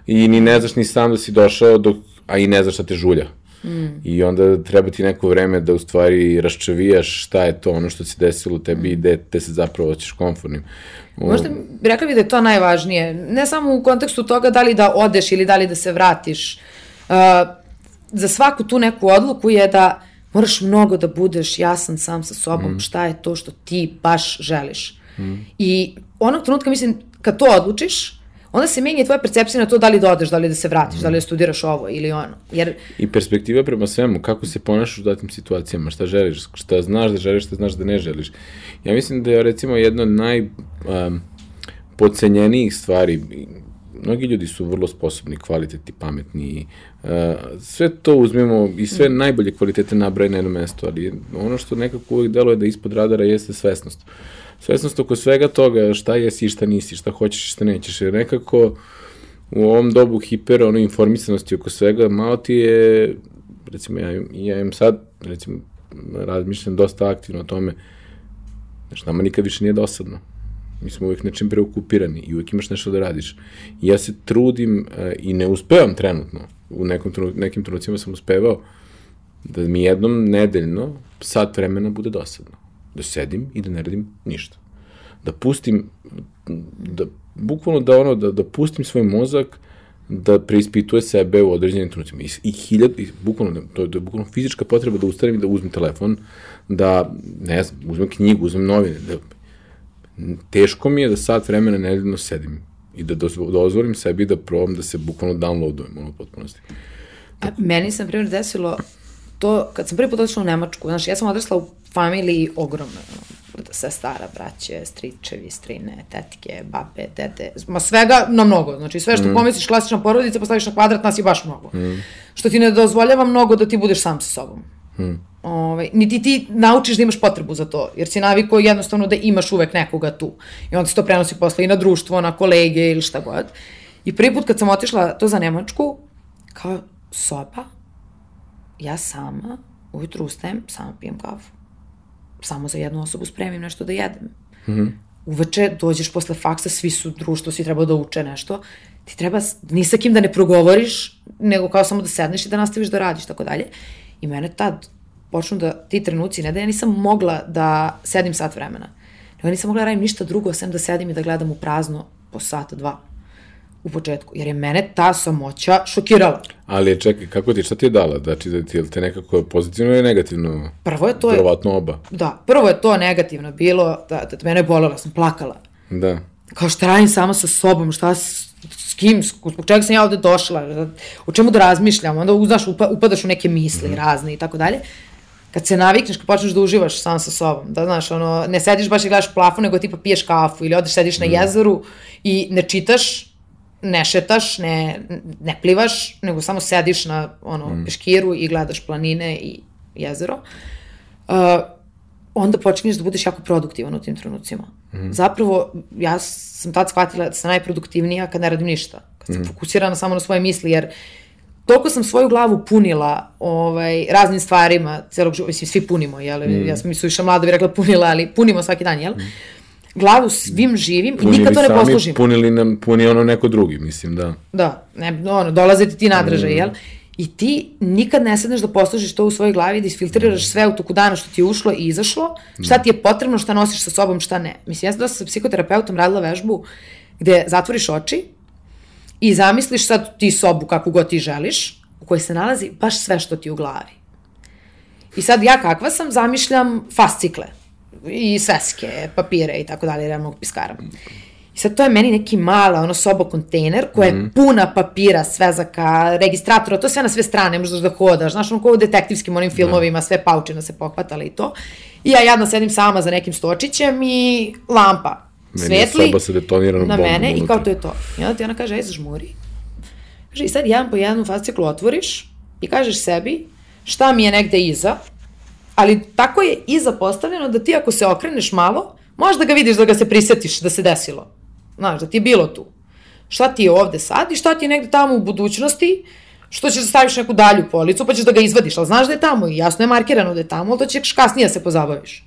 i ni ne znaš ni sam da si došao, dok, a i ne znaš šta te žulja. Mm. I onda treba ti neko vreme da u stvari raščavijaš šta je to ono što se desilo tebi i gde te se zapravo oćeš komfortnim. Možda bi rekla bi da je to najvažnije. Ne samo u kontekstu toga da li da odeš ili da li da se vratiš. Uh, za svaku tu neku odluku je da moraš mnogo da budeš jasan sam sa sobom, mm. šta je to što ti baš želiš. Mm. I onog trenutka, mislim, kad to odlučiš, onda se menja tvoja percepcija na to da li da odeš, da li da se vratiš, mm. da li da studiraš ovo ili ono. Jer... I perspektiva prema svemu, kako se ponašaš u datim situacijama, šta želiš, šta znaš da želiš, šta znaš da ne želiš. Ja mislim da je recimo jedna od naj um, podcenjenijih stvari, mnogi ljudi su vrlo sposobni, kvalitetni, pametni, uh, sve to uzmemo i sve najbolje kvalitete nabraje na jedno mesto, ali ono što nekako uvijek deluje da ispod radara jeste svesnost. Svesnost oko svega toga šta jesi i šta nisi, šta hoćeš i šta nećeš, jer nekako u ovom dobu hipera, ono, informisanosti oko svega, malo ti je, recimo, ja, ja imam sad, recimo, razmišljam dosta aktivno o tome, znači, nama nikad više nije dosadno Mi smo uvijek nečim preokupirani i uvijek imaš nešto da radiš. I ja se trudim uh, i ne uspevam trenutno. U nekom trenut, nekim trenucima sam uspevao da mi jednom nedeljno sat vremena bude dosadno. Da sedim i da ne radim ništa. Da pustim, da, bukvalno da ono, da, da pustim svoj mozak da preispituje sebe u određenim trenucima. I, i hiljad, i bukvalno, to, to je bukvalno fizička potreba da ustanem i da uzmem telefon, da, ne znam, uzmem knjigu, uzmem novine, da teško mi je da sat vremena nedeljno sedim i da dozvolim sebi da probam da se bukvalno downloadujem ono u potpunosti. A, meni se, na primjer, desilo to, kad sam prvi put otišla u Nemačku, znaš, ja sam odrasla u familiji ogromno, sve stara, braće, stričevi, strine, tetke, babe, tete, ma svega na mnogo, znači sve što mm. pomisliš klasična porodica, postaviš na kvadrat, nas je baš mnogo. Mm. Što ti ne dozvoljava mnogo da ti budeš sam sa sobom. Mm. Ovaj, niti ti naučiš da imaš potrebu za to, jer si navikao jednostavno da imaš uvek nekoga tu. I onda se to prenosi posle i na društvo, na kolege ili šta god. I prvi put kad sam otišla to za Nemačku, kao soba, ja sama, ujutru ustajem, sama pijem kafu. Samo za jednu osobu spremim nešto da jedem. Mm -hmm. Uveče dođeš posle faksa, svi su društvo, svi treba da uče nešto. Ti treba ni sa kim da ne progovoriš, nego kao samo da sedneš i da nastaviš da radiš, tako dalje. I mene tad počnu da ti trenuci, ne da ja nisam mogla da sedim sat vremena, nego nisam mogla da radim ništa drugo, sem da sedim i da gledam u prazno po sata, dva u početku, jer je mene ta samoća šokirala. Ali čekaj, kako ti, šta ti je dala? Znači, da ti je te nekako pozitivno ili negativno? Prvo je to... Verovatno oba. Da, prvo je to negativno bilo, da, da mene je bolela, sam plakala. Da. Kao šta radim sama sa sobom, šta s kim, zbog čega sam ja ovde došla, o čemu da razmišljam, onda uznaš, upadaš u neke misli mm. razne i tako dalje kad se navikneš, kad počneš da uživaš sam sa sobom, da znaš, ono, ne sediš baš i gledaš plafon, nego tipa piješ kafu ili odeš sediš na mm. jezeru i ne čitaš, ne šetaš, ne, ne plivaš, nego samo sediš na ono, mm. peškiru i gledaš planine i jezero, uh, onda počinješ da budeš jako produktivan u tim trenucima. Mm. Zapravo, ja sam tad shvatila da sam najproduktivnija kad ne radim ništa, kad sam mm. fokusirana samo na svoje misli, jer uh, toliko sam svoju glavu punila ovaj, raznim stvarima celog života, mislim, svi punimo, jel? Mm. Ja sam mi suviše mlada bi rekla punila, ali punimo svaki dan, jel? Mm. Glavu svim živim punili i nikad to ne poslužim. Punili nam, puni ono neko drugi, mislim, da. Da, ne, ono, dolaze ti ti nadražaj, mm. jel? I ti nikad ne sedneš da poslužiš to u svojoj glavi, da isfiltriraš sve u toku dana što ti je ušlo i izašlo, šta ti je potrebno, šta nosiš sa sobom, šta ne. Mislim, ja sam dosta sa psihoterapeutom radila vežbu gde zatvoriš oči I zamisliš sad ti sobu kakvu god ti želiš, u kojoj se nalazi baš sve što ti u glavi. I sad ja kakva sam, zamišljam fascikle i sveske, papire i tako dalje, realnog piskara. I sad to je meni neki mala, ono, sobo kontejner koja je mm. puna papira, svezaka, registratora, to sve na sve strane, možeš da hodaš, znaš, ono kao u detektivskim onim filmovima, sve paučina se pohvatala i to. I ja jadno sedim sama za nekim stočićem i lampa Meni svetli je detoniranom na bombom mene i unutra. kao to je to. I onda ti ona kaže, aj zažmuri. Kaže, i sad jedan po jednu fasciklu otvoriš i kažeš sebi šta mi je negde iza, ali tako je iza postavljeno da ti ako se okreneš malo, možda ga vidiš da ga se prisetiš da se desilo. Znaš, da ti je bilo tu. Šta ti je ovde sad i šta ti je negde tamo u budućnosti, što ćeš da staviš neku dalju policu, pa ćeš da ga izvadiš, ali znaš da je tamo i jasno je markirano da je tamo, ali to ćeš kasnije da se pozabaviš.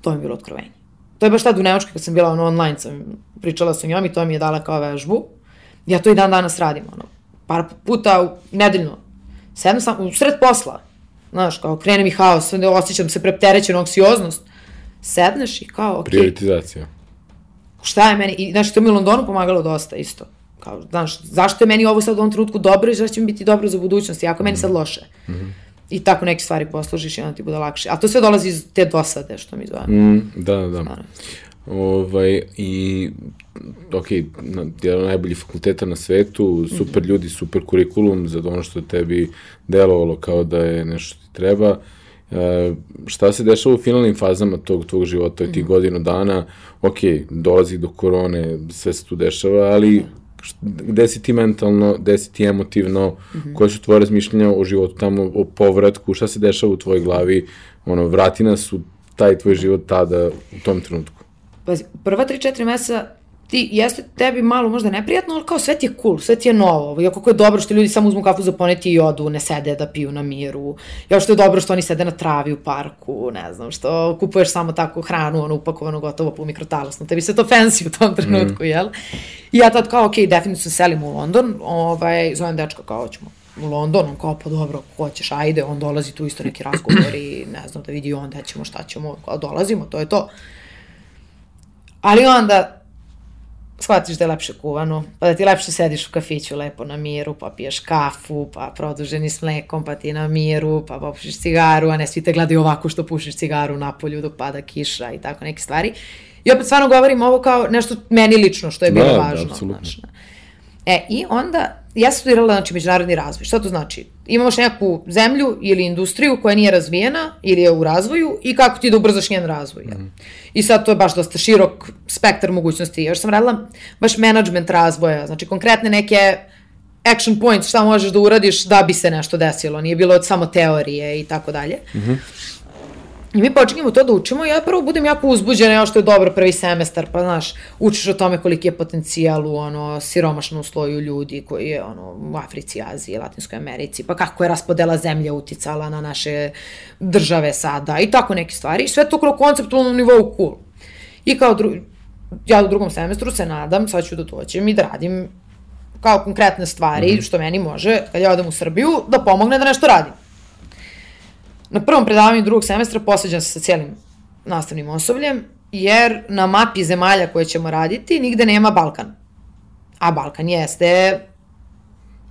To mi je bilo otkrovenje. To je baš tad u Nemačkoj kad sam bila ono, online, sam, pričala sa njom i to mi je dala kao vežbu. Ja to i dan danas radim, ono, par puta u, nedeljno. Sedam sam, u sred posla, znaš, kao krene mi haos, osjećam se prepterećenu anksioznost. Sedneš i kao, okej, Prioritizacija. šta je meni, i znaš, to mi je u Londonu pomagalo dosta isto. Kao, znaš, zašto je meni ovo sad u ovom trenutku dobro i zašto će mi biti dobro za budućnost, i ako je meni sad loše. Mm -hmm. I tako neke stvari poslužiš i onda ti bude lakše. A to sve dolazi iz te dosade, što mi zovem. Mm. Mm, da, da, da. Ovaj, I, ok, na, jedan od najboljih fakulteta na svetu, super ljudi, super kurikulum za ono što tebi delovalo kao da je nešto ti treba. E, šta se dešava u finalnim fazama tog tvog života, mm. tih godinu dana, ok, dolazi do korone, sve se tu dešava, ali št- gde si ti mentalno, gde si ti emotivno, mm -hmm. koje su tvoje razmišljanja o životu tamo, o povratku, šta se dešava u tvojoj glavi, ono, vrati nas u taj tvoj život tada, u tom trenutku. Pazi, prva 3-4 meseca ti jeste tebi malo možda neprijatno, ali kao sve ti je cool, sve ti je novo. Ja kako je dobro što ljudi samo uzmu kafu za poneti i odu, ne sede da piju na miru. Ja što je dobro što oni sede na travi u parku, ne znam, što kupuješ samo tako hranu, ono upakovano gotovo po mikrotalasno. Tebi se to fancy u tom trenutku, mm. jel? I ja tad kao, ok, definitivno se selim u London, ovaj, zovem dečka kao, ćemo u London, on kao, pa dobro, ako hoćeš, ajde, on dolazi tu isto neki razgovor i ne znam, da vidi on, da ćemo, šta ćemo, kao dolazimo, to je to. Ali onda shvatiš da je lepše kuvano, pa da ti lepše sediš u kafiću lepo na miru, pa piješ kafu, pa produženi s mlekom, pa ti na miru, pa popušiš cigaru, a ne svi te gledaju ovako što pušiš cigaru na polju dok pada kiša i tako neke stvari. I opet stvarno govorim ovo kao nešto meni lično što je bilo Da, da, važno. apsolutno. znaš. E, i onda, ja sam studirala, znači, međunarodni razvoj. Šta to znači? Imaš neku zemlju ili industriju koja nije razvijena ili je u razvoju i kako ti da ubrzaš njen razvoj. Mm. I sad to je baš dosta širok spektar mogućnosti. Još sam radila baš management razvoja, znači konkretne neke action points, šta možeš da uradiš da bi se nešto desilo. Nije bilo samo teorije i tako dalje. I mi počinjemo to da učimo i ja prvo budem jako uzbuđena, ja što je dobro prvi semestar, pa znaš, učiš o tome koliki je potencijal u ono, siromašnom sloju ljudi koji je ono, u Africi, Aziji, Latinskoj Americi, pa kako je raspodela zemlje uticala na naše države sada i tako neke stvari. I sve to kroz konceptualnom nivou cool. I kao dru... ja u drugom semestru se nadam, sad ću da dođem i da radim kao konkretne stvari, mm -hmm. što meni može, kad ja odem u Srbiju, da pomogne da nešto radim. Na prvom predavanju drugog semestra posveđam se sa cijelim nastavnim osobljem, jer na mapi zemalja koje ćemo raditi nigde nema Balkan. A Balkan jeste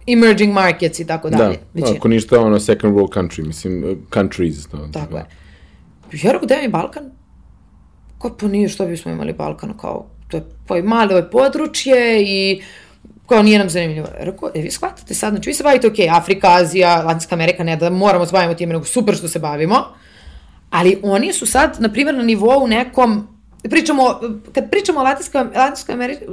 emerging markets i tako Da, dalje. većina. ako ništa ono second world country, mislim, uh, countries. To, Tako je. Ja rekao, gde mi Balkan? Kao, pa nije što bismo imali Balkan, kao, to je pa malo je područje i kao nije nam zanimljivo. Rekao, e, vi shvatate sad, znači vi se bavite, ok, Afrika, Azija, Latinska Amerika, ne da moramo se bavimo time, nego super što se bavimo, ali oni su sad, na primjer, na nivou nekom, pričamo, kad pričamo o Latinskoj, Latinskoj Americi,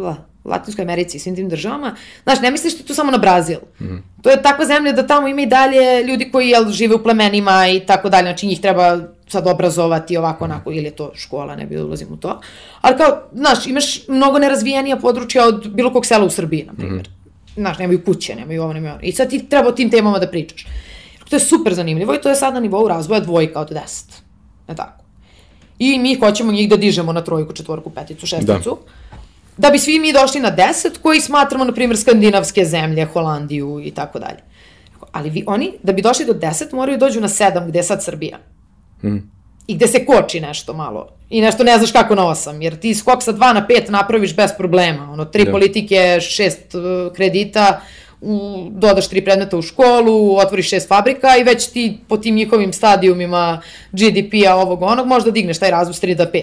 Latinskoj Americi i svim tim državama, znaš, ne misliš ti tu samo na Brazil. Mm. To je takva zemlja da tamo ima i dalje ljudi koji jel, žive u plemenima i tako dalje, znači njih treba sad obrazovati ovako onako, ili je to škola, ne bi da ulazim u to. Ali kao, znaš, imaš mnogo nerazvijenija područja od bilo kog sela u Srbiji, na primjer. Mm. Znaš, nemaju kuće, nemaju ovo, nemaju ono. I sad ti treba o tim temama da pričaš. To je super zanimljivo i to je sad na nivou razvoja dvojka od deset. Ne tako? I mi hoćemo njih da dižemo na trojku, četvorku, peticu, šesticu. Da. da bi svi mi došli na 10 koji smatramo, na primjer, skandinavske zemlje, Holandiju i tako dalje. Ali vi, oni, da bi došli do 10, moraju dođu na 7, gde je sad Srbija. Mm. I gde se koči nešto malo i nešto ne znaš kako na osam, jer ti skok sa 2 na 5 napraviš bez problema, ono, tri Da. politike, šest uh, kredita, u, dodaš tri predmeta u školu, otvoriš šest fabrika i već ti po tim njihovim stadijumima GDP-a ovog onog možda digneš taj razvoj s 3 do 5.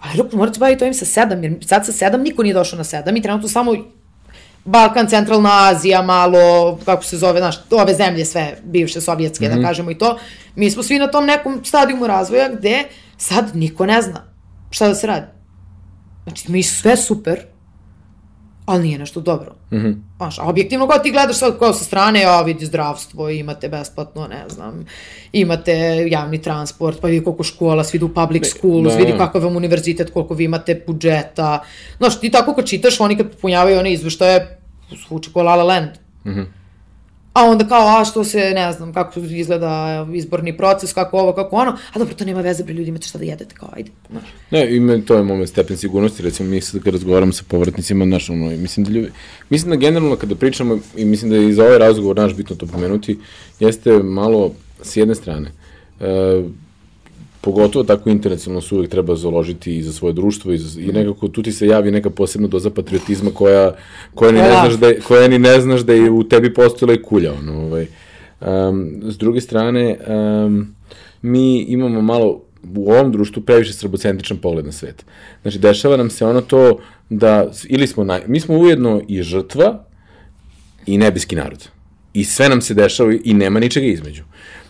Ali ruku morate baviti ovim sa 7, jer sad sa 7 niko nije došao na 7 i trenutno samo Balkan, Centralna Azija, malo, kako se zove, znaš, ove zemlje sve bivše sovjetske, mm -hmm. da kažemo i to. Mi smo svi na tom nekom stadijumu razvoja gde sad niko ne zna šta da se radi. Znači, mi sve super, ali nije nešto dobro. Mm -hmm. Znaš, a objektivno kao ti gledaš sad kao sa strane, ja vidi zdravstvo, imate besplatno, ne znam, imate javni transport, pa vidi koliko škola, svi idu u public schools, da. vidi kakav vam univerzitet, koliko vi imate budžeta. Znaš, ti tako kad čitaš, oni kad popunjavaju one izveštaje, zvuči kao La La Land. Mm -hmm. A onda kao, a što se, ne znam, kako izgleda izborni proces, kako ovo, kako ono, a dobro, to nema veze, bre, ljudi, imate šta da jedete, kao, ajde. Ne, ima to je moment stepen sigurnosti, recimo mi sad kad razgovaramo sa povratnicima, znaš, ono, mislim da ljudi, mislim da generalno kada pričamo, i mislim da je i za ovaj razgovor naš bitno to pomenuti, jeste malo, s jedne strane, e, pogotovo tako internacionalno se uvek treba založiti i za svoje društvo i, za, i nekako tu ti se javi neka posebna doza patriotizma koja, koja, ni, ne znaš da, je- koja ni ne znaš da je u tebi postojala i kulja. Ono, ovaj. um, s druge strane, um, mi imamo malo u ovom društvu previše srbocentričan pogled na svet. Znači, dešava nam se ono to da, ili smo, naj, mi smo ujedno i žrtva i nebeski narod. I sve nam se dešava i nema ničega između.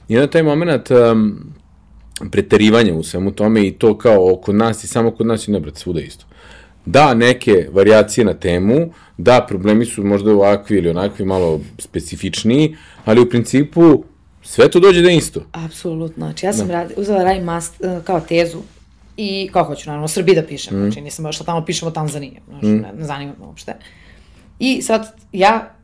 I onda taj moment um, preterivanja u svemu tome i to kao kod nas i samo kod nas i ne, brate, svuda isto. Da, neke variacije na temu, da, problemi su možda ovakvi ili onakvi malo specifičniji, ali u principu sve to dođe da isto. Apsolutno. Znači, ja sam radi, uzela da radim mast, uh, kao tezu i kao hoću, naravno, o Srbiji da pišem. Mm. Znači, nisam baš tamo pišem o Tanzaniji. Znači, mm. ne, ne zanima me uopšte. I sad, ja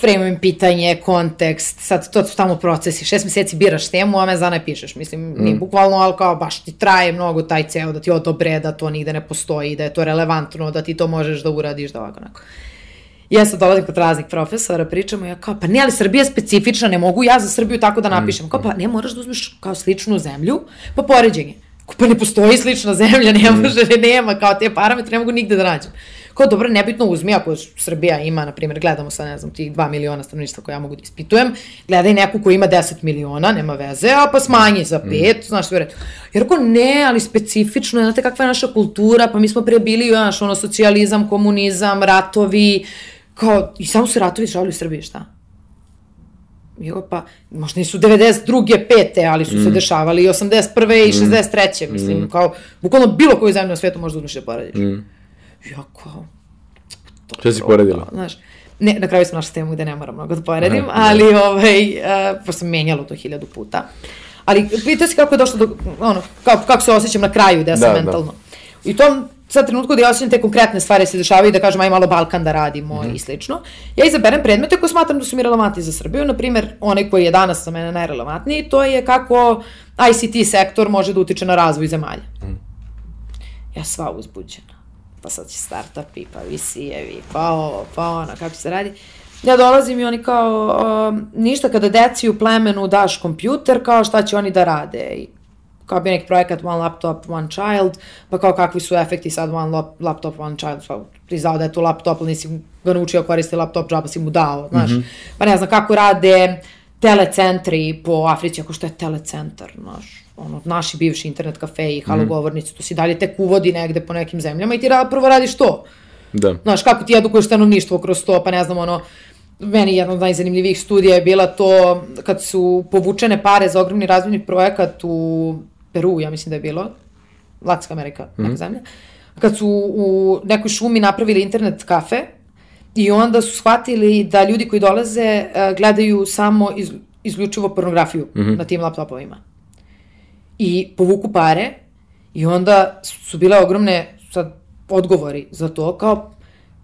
frejmujem pitanje, kontekst, sad to su tamo procesi, šest meseci biraš temu, a me za ne pišeš, mislim, mm. nije bukvalno, ali kao baš ti traje mnogo taj ceo, da ti odobre, da to nigde ne postoji, da je to relevantno, da ti to možeš da uradiš, da ovako onako. I ja sad dolazim kod raznih profesora, pričamo, ja kao, pa ne, ali Srbija je specifična, ne mogu ja za Srbiju tako da napišem. Kao, pa ne, moraš da uzmeš kao sličnu zemlju, pa poređenje. Kao, pa ne postoji slična zemlja, ne može, ne, nema, kao te parametre ne mogu nigde da nađem. Kao, dobro, nebitno uzmi, ako Srbija ima, na primjer, gledamo sa, ne znam, tih 2 miliona stanovništva koje ja mogu da ispitujem, gledaj neku koja ima 10 miliona, nema veze, a pa smanji za 5, mm. znaš, sve redu. Jer ako ne, ali specifično, znate kakva je naša kultura, pa mi smo pre bili, znaš, ono, socijalizam, komunizam, ratovi, kao, i samo se ratovi dešavali u Srbiji, šta? Jo, pa, možda nisu 92. pete, ali su mm. se dešavali i 81. i 63. Mislim, mm. kao, bukvalno bilo koju zemlju na svetu možda uzmeš da porediš. Mm. Ja, kao, Šta si poredila? znaš, ne, na kraju sam našla temu gde ne moram mnogo da poredim, ali, ovaj, uh, pošto sam menjala to hiljadu puta. Ali, pitao si kako je došlo do, ono, kako, kako se osjećam na kraju, gde sam Da, da. mentalno. I u tom sad trenutku da ja osjećam te konkretne stvari se dešavaju, da kažem aj malo Balkan da radimo Mhm. i slično, ja izaberem predmete koje smatram da su mi relevantni za Srbiju, na primer, onaj koji je danas za mene najrelevantniji, to je kako ICT sektor može da utiče na razvoj zemalja. Mhm. Ja sva uzbuđena. Pa sad će startupi, pa VC-evi, pa ovo, pa ono, kako se radi. Ja dolazim i oni kao, um, ništa kada deci u plemenu daš kompjuter, kao šta će oni da rade. I kao bi neki projekat One Laptop, One Child, pa kao kakvi su efekti sad One lap, Laptop, One Child, pa ti znao da je to laptop, ali nisi ga naučio koristi laptop, džaba si mu dao, znaš. Mm -hmm. Pa ne znam kako rade telecentri po Africi, ako što je telecentar, znaš, ono, naši bivši internet kafeji, halogovornici, to si dalje tek uvodi negde po nekim zemljama i ti ra, prvo radiš to. Da. Znaš, kako ti edukuješ stanovništvo kroz to, pa ne znam, ono, meni jedna od najzanimljivijih studija je bila to kad su povučene pare za ogromni razvojni projekat u Peru, ja mislim da je bilo, Latinska Amerika, neka mm -hmm. zemlja, kad su u nekoj šumi napravili internet kafe i onda su shvatili da ljudi koji dolaze uh, gledaju samo iz, izključivo pornografiju mm -hmm. na tim laptopovima. I povuku pare i onda su bile ogromne sad, odgovori za to, kao,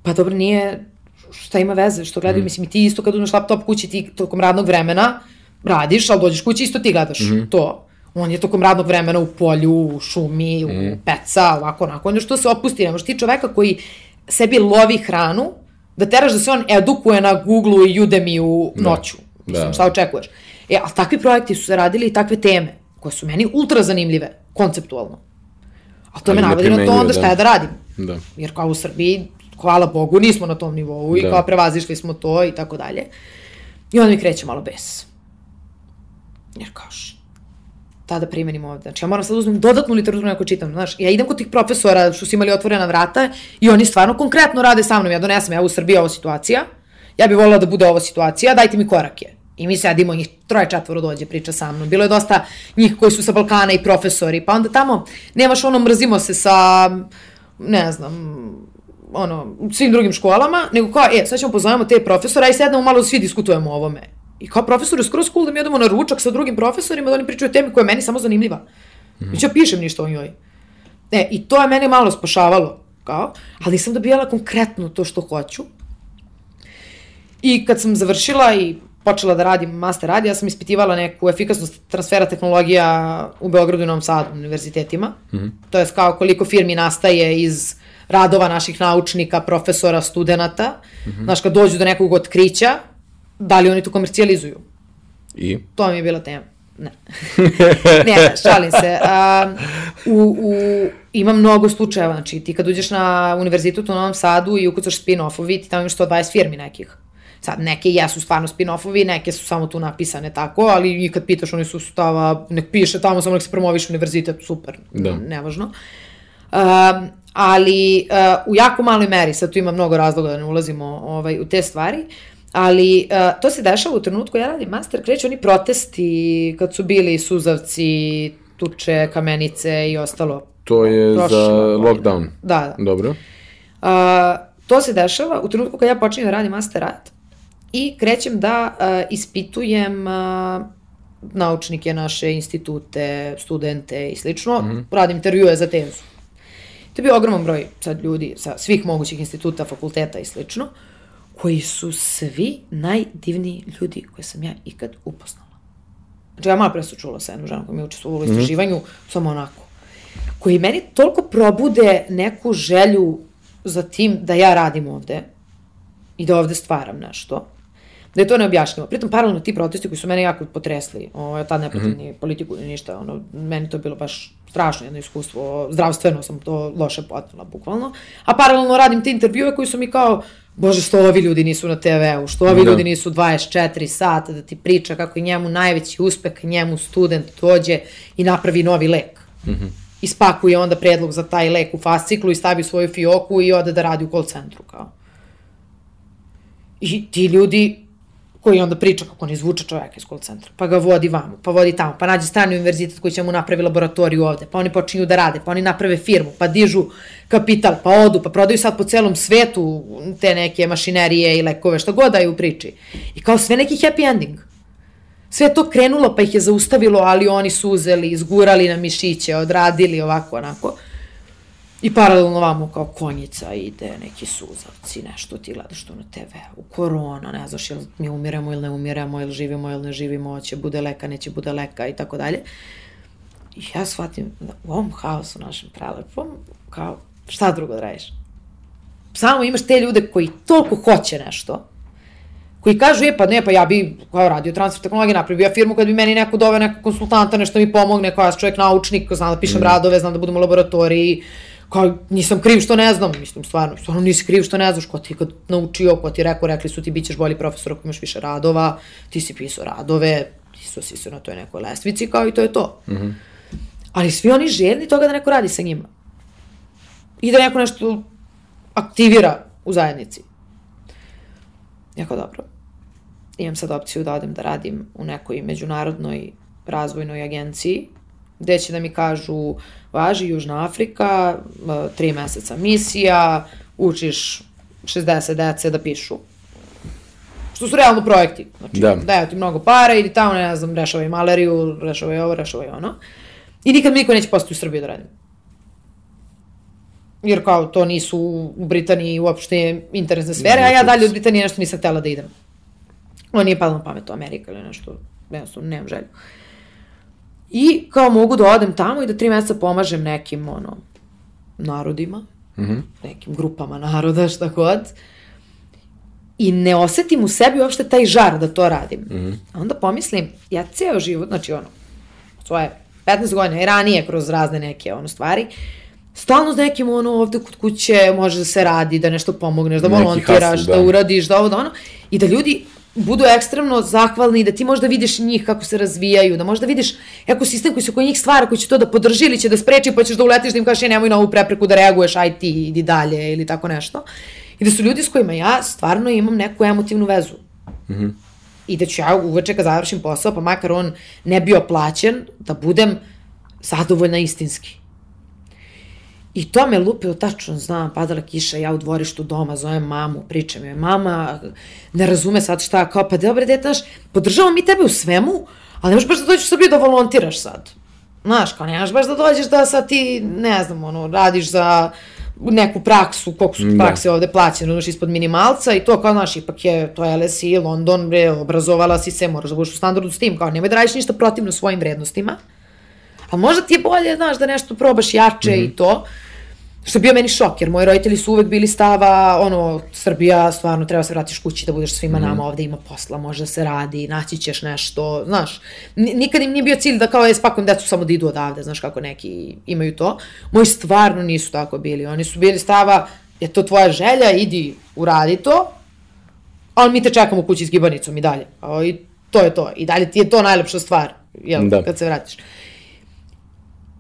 pa dobro, nije, šta ima veze, što gledaju, mm. mislim, i ti isto kad uzmeš laptop kući, ti tokom radnog vremena radiš, ali dođeš kući, isto ti gledaš mm. to. On je tokom radnog vremena u polju, u šumi, mm. u peca, ovako, onako, onda što se opusti, nemaš ti čoveka koji sebi lovi hranu, da teraš da se on edukuje na Google-u i Udemy-u noću. Mislim, Da. šta očekuješ? E, ali takvi projekti su se radili i takve teme koje su meni ultra zanimljive, konceptualno. A to me Ali navodi na to onda šta da. ja da radim. Da. Jer kao u Srbiji, hvala Bogu, nismo na tom nivou i Da. kao prevazišli smo to i tako dalje. I onda mi kreće malo bes. Jer kao šta da primenim ovde? Znači ja moram sad da uzmem dodatnu literaturu neko čitam, znaš. Ja idem kod tih profesora što su imali otvorena vrata i oni stvarno konkretno rade sa mnom. Ja donesem, ja u Srbiji ovo situacija, ja bih volila da bude ovo situacija, dajte mi korake. I mi sedimo, njih troje četvoro dođe, priča sa mnom. Bilo je dosta njih koji su sa Balkana i profesori, pa onda tamo nemaš ono mrzimo se sa, ne znam, ono, svim drugim školama, nego kao, e, sad ćemo pozovemo te profesora i sednemo malo svi diskutujemo o ovome. I kao profesor je skoro cool da mi odemo na ručak sa drugim profesorima da oni pričaju o temi koja je meni samo zanimljiva. Mm ja pišem ništa o njoj. E, i to je mene malo spašavalo, kao, ali nisam dobijala konkretno to što hoću. I kad sam završila i počela da radim master rad, ja sam ispitivala neku efikasnost transfera tehnologija u Beogradu i Novom Sadu, univerzitetima. Mm -hmm. To je kao koliko firmi nastaje iz radova naših naučnika, profesora, studenta. Mm -hmm. Znaš, kad dođu do nekog otkrića, da li oni to komercijalizuju? I? To mi je bila tema. Ne. ne, šalim se. A, u, u, ima mnogo slučajeva, znači ti kad uđeš na univerzitet u Novom Sadu i ukucaš spin-offovi, ti tamo imaš 120 firmi nekih. Sad, neke jesu stvarno spin-offovi, neke su samo tu napisane tako, ali i kad pitaš, oni su stava, nek piše tamo, samo nek se promoviš univerzitet, super, Da. nevažno. Um, ali uh, u jako maloj meri, sad tu ima mnogo razloga da ne ulazimo ovaj, u te stvari, ali uh, to se dešava u trenutku, ja radim master, kreću oni protesti kad su bili suzavci, tuče, kamenice i ostalo. To je Prošle za lockdown. Da, da. Dobro. Uh, to se dešava u trenutku kad ja počinjem da radim master rad i krećem da uh, ispitujem uh, naučnike, naše institute, studente i slično. Mm. Radim intervjue za tezu. To je bio ogroman broj sad ljudi sa svih mogućih instituta, fakulteta i slično, koji su svi najdivniji ljudi koje sam ja ikad upoznala. Znači, ja malo pre su čula sa jednom ženom koja mi je učestvovala u istraživanju, mm samo onako. Koji meni toliko probude neku želju za tim da ja radim ovde i da ovde stvaram nešto, da je to neobjašnjivo. Pritom, paralelno ti protesti koji su mene jako potresli, o, ja tad ne pratim mm -hmm. ni politiku ni ništa, ono, meni to je bilo baš strašno jedno iskustvo, zdravstveno sam to loše potnula, bukvalno. A paralelno radim te intervjue koji su mi kao, bože, što ovi ljudi nisu na TV-u, što ovi Da. ljudi nisu 24 sata da ti priča kako je njemu najveći uspeh, njemu student dođe i napravi novi lek. Mm -hmm. Ispakuje onda predlog za taj lek u fasciklu i stavi svoju fioku i ode da radi u call centru, kao. I ti ljudi koji onda priča kako ne izvuče čoveka iz call centra, pa ga vodi vamo, pa vodi tamo, pa nađe strani univerzitet koji će mu napravi laboratoriju ovde, pa oni počinju da rade, pa oni naprave firmu, pa dižu kapital, pa odu, pa prodaju sad po celom svetu te neke mašinerije i lekove, šta god da je u priči. I kao sve neki happy ending. Sve to krenulo, pa ih je zaustavilo, ali oni su uzeli, izgurali na mišiće, odradili ovako, onako. I paralelno vamo kao konjica ide, neki suzavci, nešto ti gledaš to na TV-u, korona, ne znaš jel mi umiremo ili ne umiremo, ili živimo ili ne živimo, će bude leka, neće bude leka i tako dalje. I ja shvatim da u ovom haosu našem prelepom, kao šta drugo da radiš? Samo imaš te ljude koji toliko hoće nešto, koji kažu, je pa ne, pa ja bi kao radio transfer tehnologije napravio ja firmu kad bi meni neko doveo nekog konsultanta, nešto mi pomogne, kao ja sam čovjek naučnik, znam da pišem mm. radove, znam da budem u laboratoriji, kao nisam kriv što ne znam, mislim stvarno, stvarno nisi kriv što ne znaš, ko ti kad naučio, ko ti rekao, rekli su ti bit ćeš bolji profesor ako imaš više radova, ti si pisao radove, ti su si su na toj nekoj lestvici, kao i to je to. Mm -hmm. Ali svi oni željni toga da neko radi sa njima. I da neko nešto aktivira u zajednici. Jako dobro. Imam sad opciju da odem da radim u nekoj međunarodnoj razvojnoj agenciji, gde će da mi kažu važi Južna Afrika, e, tri meseca misija, učiš 60 dece da pišu. Što su realno projekti. Znači, Da. da. daju ti mnogo para, idi tamo, ne znam, rešavaj maleriju, rešavaj ovo, rešavaj ono. I nikad niko neće postati u Srbiju da radim. Jer kao to nisu u Britaniji uopšte interesne sfere, a ja dalje od Britanije nešto nisam htela da idem. Ovo nije palo na pamet u Amerika ili nešto, jednostavno nemam želju. I kao mogu da odem tamo i da tri meseca pomažem nekim, ono, narodima, mm -hmm. nekim grupama naroda, šta god. I ne osetim u sebi uopšte taj žar da to radim. Mm -hmm. A onda pomislim, ja ceo život, znači ono, svoje 15 godina i ranije kroz razne neke ono stvari, stalno s nekim ono ovde kod kuće može da se radi, da nešto pomogneš, da Neki volontiraš, da. da. uradiš, da ovo da ono, i da ljudi budu ekstremno zahvalni, da ti možda vidiš njih kako se razvijaju, da možda vidiš ekosistem koji se oko njih stvara, koji će to da podrži ili će da spreči, pa ćeš da uletiš da im kažeš, "E, nemoj na ovu prepreku da reaguješ, aj ti, idi dalje ili tako nešto. I da su ljudi s kojima ja stvarno imam neku emotivnu vezu. I da ću ja uveče kad završim posao, pa makar on ne bio plaćen, da budem zadovoljna istinski. I to me lupio, tačno znam, padala kiša, ja u dvorištu doma, zovem mamu, pričam joj, mama ne razume sad šta, kao, pa dobro, dete, znaš, podržavamo mi tebe u svemu, ali ne možeš baš da dođeš u Srbiju da volontiraš sad. Znaš, kao, nemaš baš da dođeš da sad ti, ne znam, ono, radiš za neku praksu, koliko su Da. prakse ovde plaćene, znaš, ispod minimalca i to kao, znaš, ipak je, to LSI, London, bre, obrazovala si se, moraš da budeš u standardu s tim, kao, nemoj da radiš ništa protivno svojim vrednostima, a možda ti je bolje, znaš, da nešto probaš jače mm -hmm. i to. Što je bio meni šok, jer moji roditelji su uvek bili stava, ono, Srbija, stvarno, treba se vratiš kući da budeš svima mm. nama ovde, ima posla, može da se radi, naći ćeš nešto, znaš. Ni- Nikad im nije bio cilj da kao, je, spakujem decu samo da idu odavde, znaš kako neki imaju to. Moji stvarno nisu tako bili, oni su bili stava, je to tvoja želja, idi, uradi to, ali mi te čekamo kući s gibanicom i dalje. I to je to. I dalje ti je to najlepša stvar, jel, Da. kad se vratiš.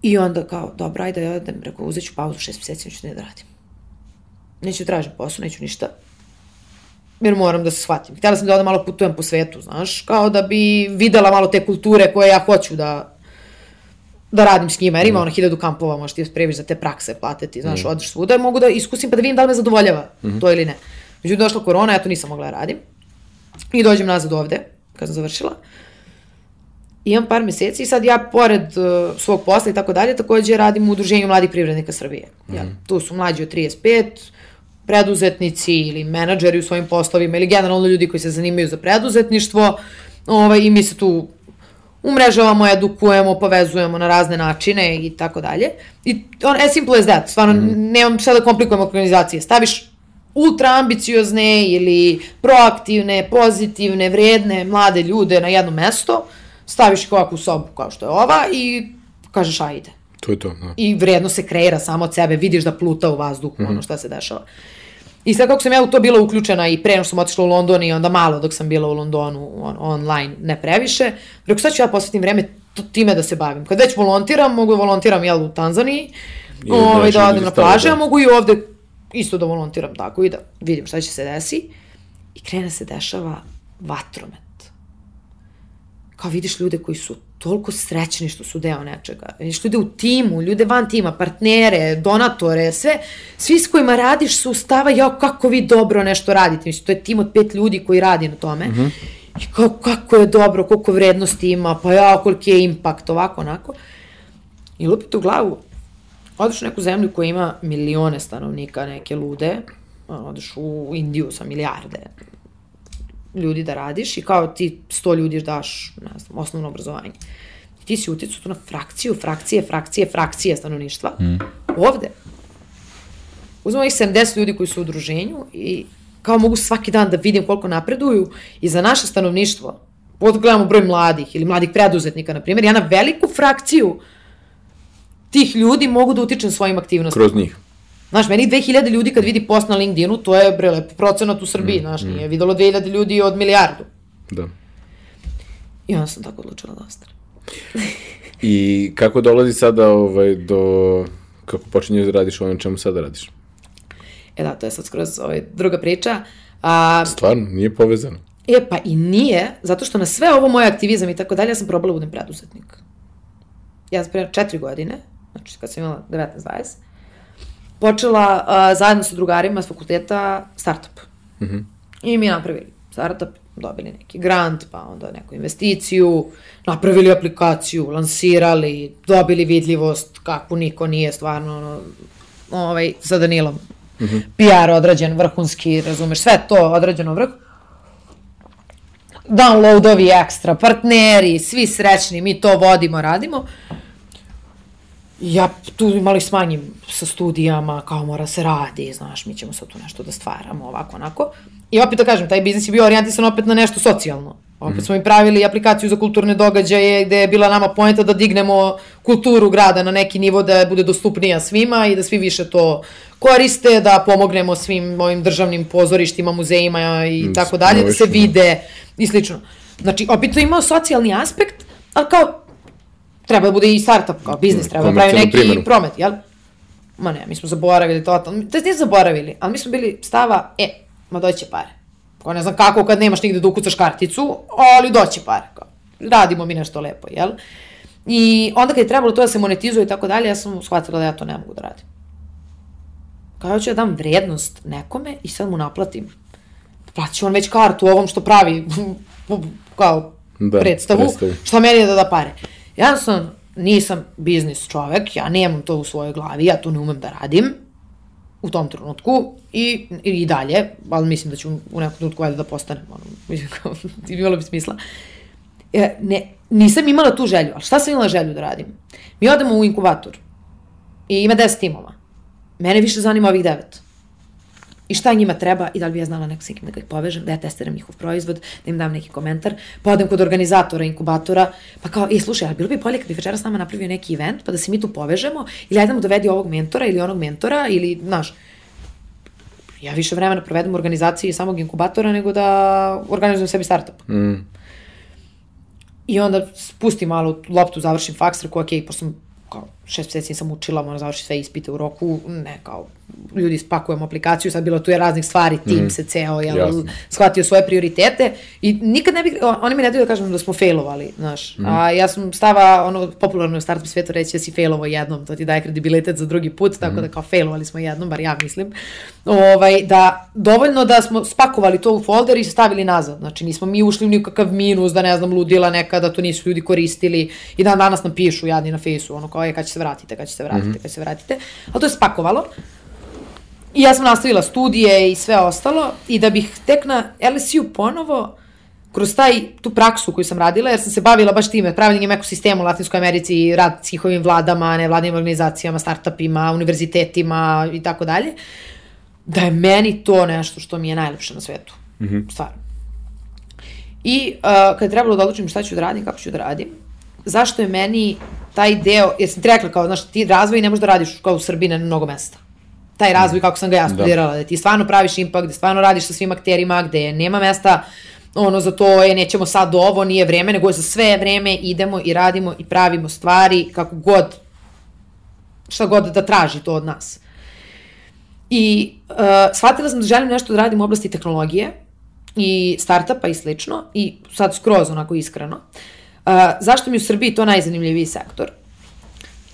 I onda kao, dobro, ajde, ja odem, rekao, uzet ću pauzu šest mjeseci, neću ne da radim. Neću tražim posao, neću ništa. Jer moram da se shvatim. Htjela sam da odem malo putujem po svetu, znaš, kao da bi videla malo te kulture koje ja hoću da da radim s njima, jer ima ono hiljadu kampova, možeš ti spreviš za te prakse, platiti, znaš, odeš svuda, mogu da iskusim pa da vidim da li me zadovoljava to ili ne. Međutim, došla korona, ja to nisam mogla da radim. I dođem nazad ovde, kad sam završila. Imam par meseci i sad ja, pored uh, svog posla i tako dalje, takođe radim u Udruženju mladih privrednika Srbije. Ja, tu su mlađi od 35, preduzetnici ili menadžeri u svojim poslovima ili generalno ljudi koji se zanimaju za preduzetništvo ovaj, i mi se tu umrežavamo, edukujemo, povezujemo na razne načine i tako dalje. I on, as simple as that, stvarno, mm. nemam šta da komplikujem organizacije. Staviš ultra ambiciozne ili proaktivne, pozitivne, vredne, mlade ljude na jedno mesto, staviš ih ovako u sobu kao što je ova i kažeš ajde. To je to, da. I vredno se kreira samo od sebe, vidiš da pluta u vazduhu, mm -hmm. ono šta se dešava. I sad kako sam ja u to bila uključena i pre nego što sam otišla u London i onda malo dok sam bila u Londonu on, online, ne previše, rekao sad ću ja posvetim vreme time da se bavim. Kad već volontiram, mogu da volontiram jel, u Tanzaniji, I ovaj, znači, da odem na plaže, da. a mogu i ovde isto da volontiram tako i da vidim šta će se desi. I krene se dešava vatromet kao vidiš ljude koji su toliko srećni što su deo nečega. Vidiš ljude u timu, ljude van tima, partnere, donatore, sve, svi s kojima radiš su stava, jao, kako vi dobro nešto radite. Mislim, to je tim od pet ljudi koji radi na tome. Mm -hmm. I kao, kako je dobro, koliko vrednosti ima, pa ja, koliki je impakt, ovako, onako. I lupite u glavu, odeš u neku zemlju koja ima milione stanovnika, neke lude, odeš u Indiju sa milijarde ljudi da radiš i kao ti sto ljudi daš, ne znam, osnovno obrazovanje. I ti si uticao tu na frakciju, frakcije, frakcije, frakcije stanovništva. Mm. Ovde, uzmemo ih 70 ljudi koji su u udruženju i kao mogu svaki dan da vidim koliko napreduju i za naše stanovništvo, gledamo broj mladih ili mladih preduzetnika, na primjer, ja na veliku frakciju tih ljudi mogu da utičem svojim aktivnostima. Kroz njih. Znaš, meni 2000 ljudi kad vidi post na LinkedInu, to je bre lep procenat u Srbiji, mm, znaš, nije videlo 2000 ljudi od milijardu. Da. I onda sam tako odlučila da ostanem. I kako dolazi sada ovaj, do... Kako počinješ da radiš na čemu sada radiš? E da, to je sad skroz ovaj, druga priča. A, Stvarno, nije povezano. e, pa i nije, zato što na sve ovo moj aktivizam i tako dalje, ja sam probala da budem preduzetnik. Ja sam pre četiri godine, znači kad sam imala 19-20, počela a, zajedno sa drugarima s fakulteta startup. Mm -hmm. I mi napravili startup, dobili neki grant, pa onda neku investiciju, napravili aplikaciju, lansirali, dobili vidljivost, kakvu niko nije stvarno, ono, ovaj, sa Danilom. Mm -hmm. PR odrađen, vrhunski, razumeš, sve to odrađeno vrh. Downloadovi ekstra, partneri, svi srećni, mi to vodimo, radimo ja tu malo i smanjim sa studijama, kao mora se radi, znaš, mi ćemo sad tu nešto da stvaramo, ovako, onako. I opet da kažem, taj biznis je bio orijentisan opet na nešto socijalno. Opet smo i pravili aplikaciju za kulturne događaje gde je bila nama poenta da dignemo kulturu grada na neki nivo da bude dostupnija svima i da svi više to koriste, da pomognemo svim ovim državnim pozorištima, muzejima i Mm, tako dalje, da se logično. vide i slično. Znači, opet to imao socijalni aspekt, ali kao treba da bude i startup, kao biznis, treba da pravi neki primenu. promet, jel? Ma ne, mi smo zaboravili to, to nismo zaboravili, ali mi smo bili stava, e, ma doće pare. Kao ne znam kako kad nemaš nigde da ukucaš karticu, ali doće pare. Kao, radimo mi nešto lepo, jel? I onda kad je trebalo to da se monetizuje i tako dalje, ja sam shvatila da ja to ne mogu da radim. Kao ja ću da dam vrednost nekome i sad mu naplatim. Plaći on već kartu ovom što pravi kao Da, predstavu, predstavu. šta meni je da da pare. Ja sam, nisam biznis čovek, ja nemam to u svojoj glavi, ja to ne umem da radim u tom trenutku i, i dalje, ali mislim da ću u nekom trenutku valjda da postanem, ono, mislim, kao, imalo bi smisla. E, ne, nisam imala tu želju, ali šta sam imala želju da radim? Mi odemo u inkubator i ima 10 timova. Mene više zanima ovih devet. I šta njima treba i da li bi ja znala neko s nekim da ih povežem, da ja testiram njihov proizvod, da im dam neki komentar, pa odem kod organizatora, inkubatora, pa kao, e, slušaj, ali bilo bi bolje kad bi večera s nama napravio neki event, pa da se mi tu povežemo, ili ajde mu dovedi ovog mentora ili onog mentora, ili, znaš, ja više vremena provedem u organizaciji samog inkubatora nego da organizujem sebi startup. Mm. I onda spustim malo loptu, završim faks, rekao, ok, pošto sam kao šest meseci nisam učila, moram završiti sve ispite u roku, ne, kao, ljudi spakujemo aplikaciju, sad bilo tu je raznih stvari, tim se ceo, jel, Jasno. shvatio svoje prioritete i nikad ne bi, o- oni mi ne daju da kažem da smo failovali, znaš, a ja sam stava, ono, popularno u startup svetu reći da si failovo jednom, to ti daje kredibilitet za drugi put, tako da kao failovali smo jednom, bar ja mislim, ovaj, da dovoljno da smo spakovali to u folder i stavili nazad, znači nismo mi ušli u nikakav minus, da ne znam, ludila neka, da to nisu ljudi koristili i dan danas nam pišu jadni na fejsu, ono kao je, kad će se vratite, kad će se vratite, kad će se vratite, ali to je spakovalo. I ja sam nastavila studije i sve ostalo i da bih tek na LSU ponovo kroz taj, tu praksu koju sam radila, jer sam se bavila baš time, pravljenjem ekosistema u Latinskoj Americi, rad s njihovim vladama, nevladnim organizacijama, startupima, univerzitetima i tako dalje, da je meni to nešto što mi je najlepše na svetu. Mm -hmm. Stvarno. I uh, kad je trebalo da odlučim šta ću da radim, kako ću da radim, zašto je meni taj deo, jer sam ti rekla kao, znaš, ti razvoj ne možeš da radiš kao u Srbiji na mnogo mesta. Taj razvoj kako sam ga ja studirala, da, da ti stvarno praviš impakt, da stvarno radiš sa svim akterima, gde nema mesta ono za to je nećemo sad ovo, nije vreme, nego je za sve vreme idemo i radimo i pravimo stvari kako god, šta god da traži to od nas. I uh, shvatila sam da želim nešto da radim u oblasti tehnologije i startupa i slično i sad skroz onako iskreno. Uh, zašto mi u Srbiji to najzanimljiviji sektor?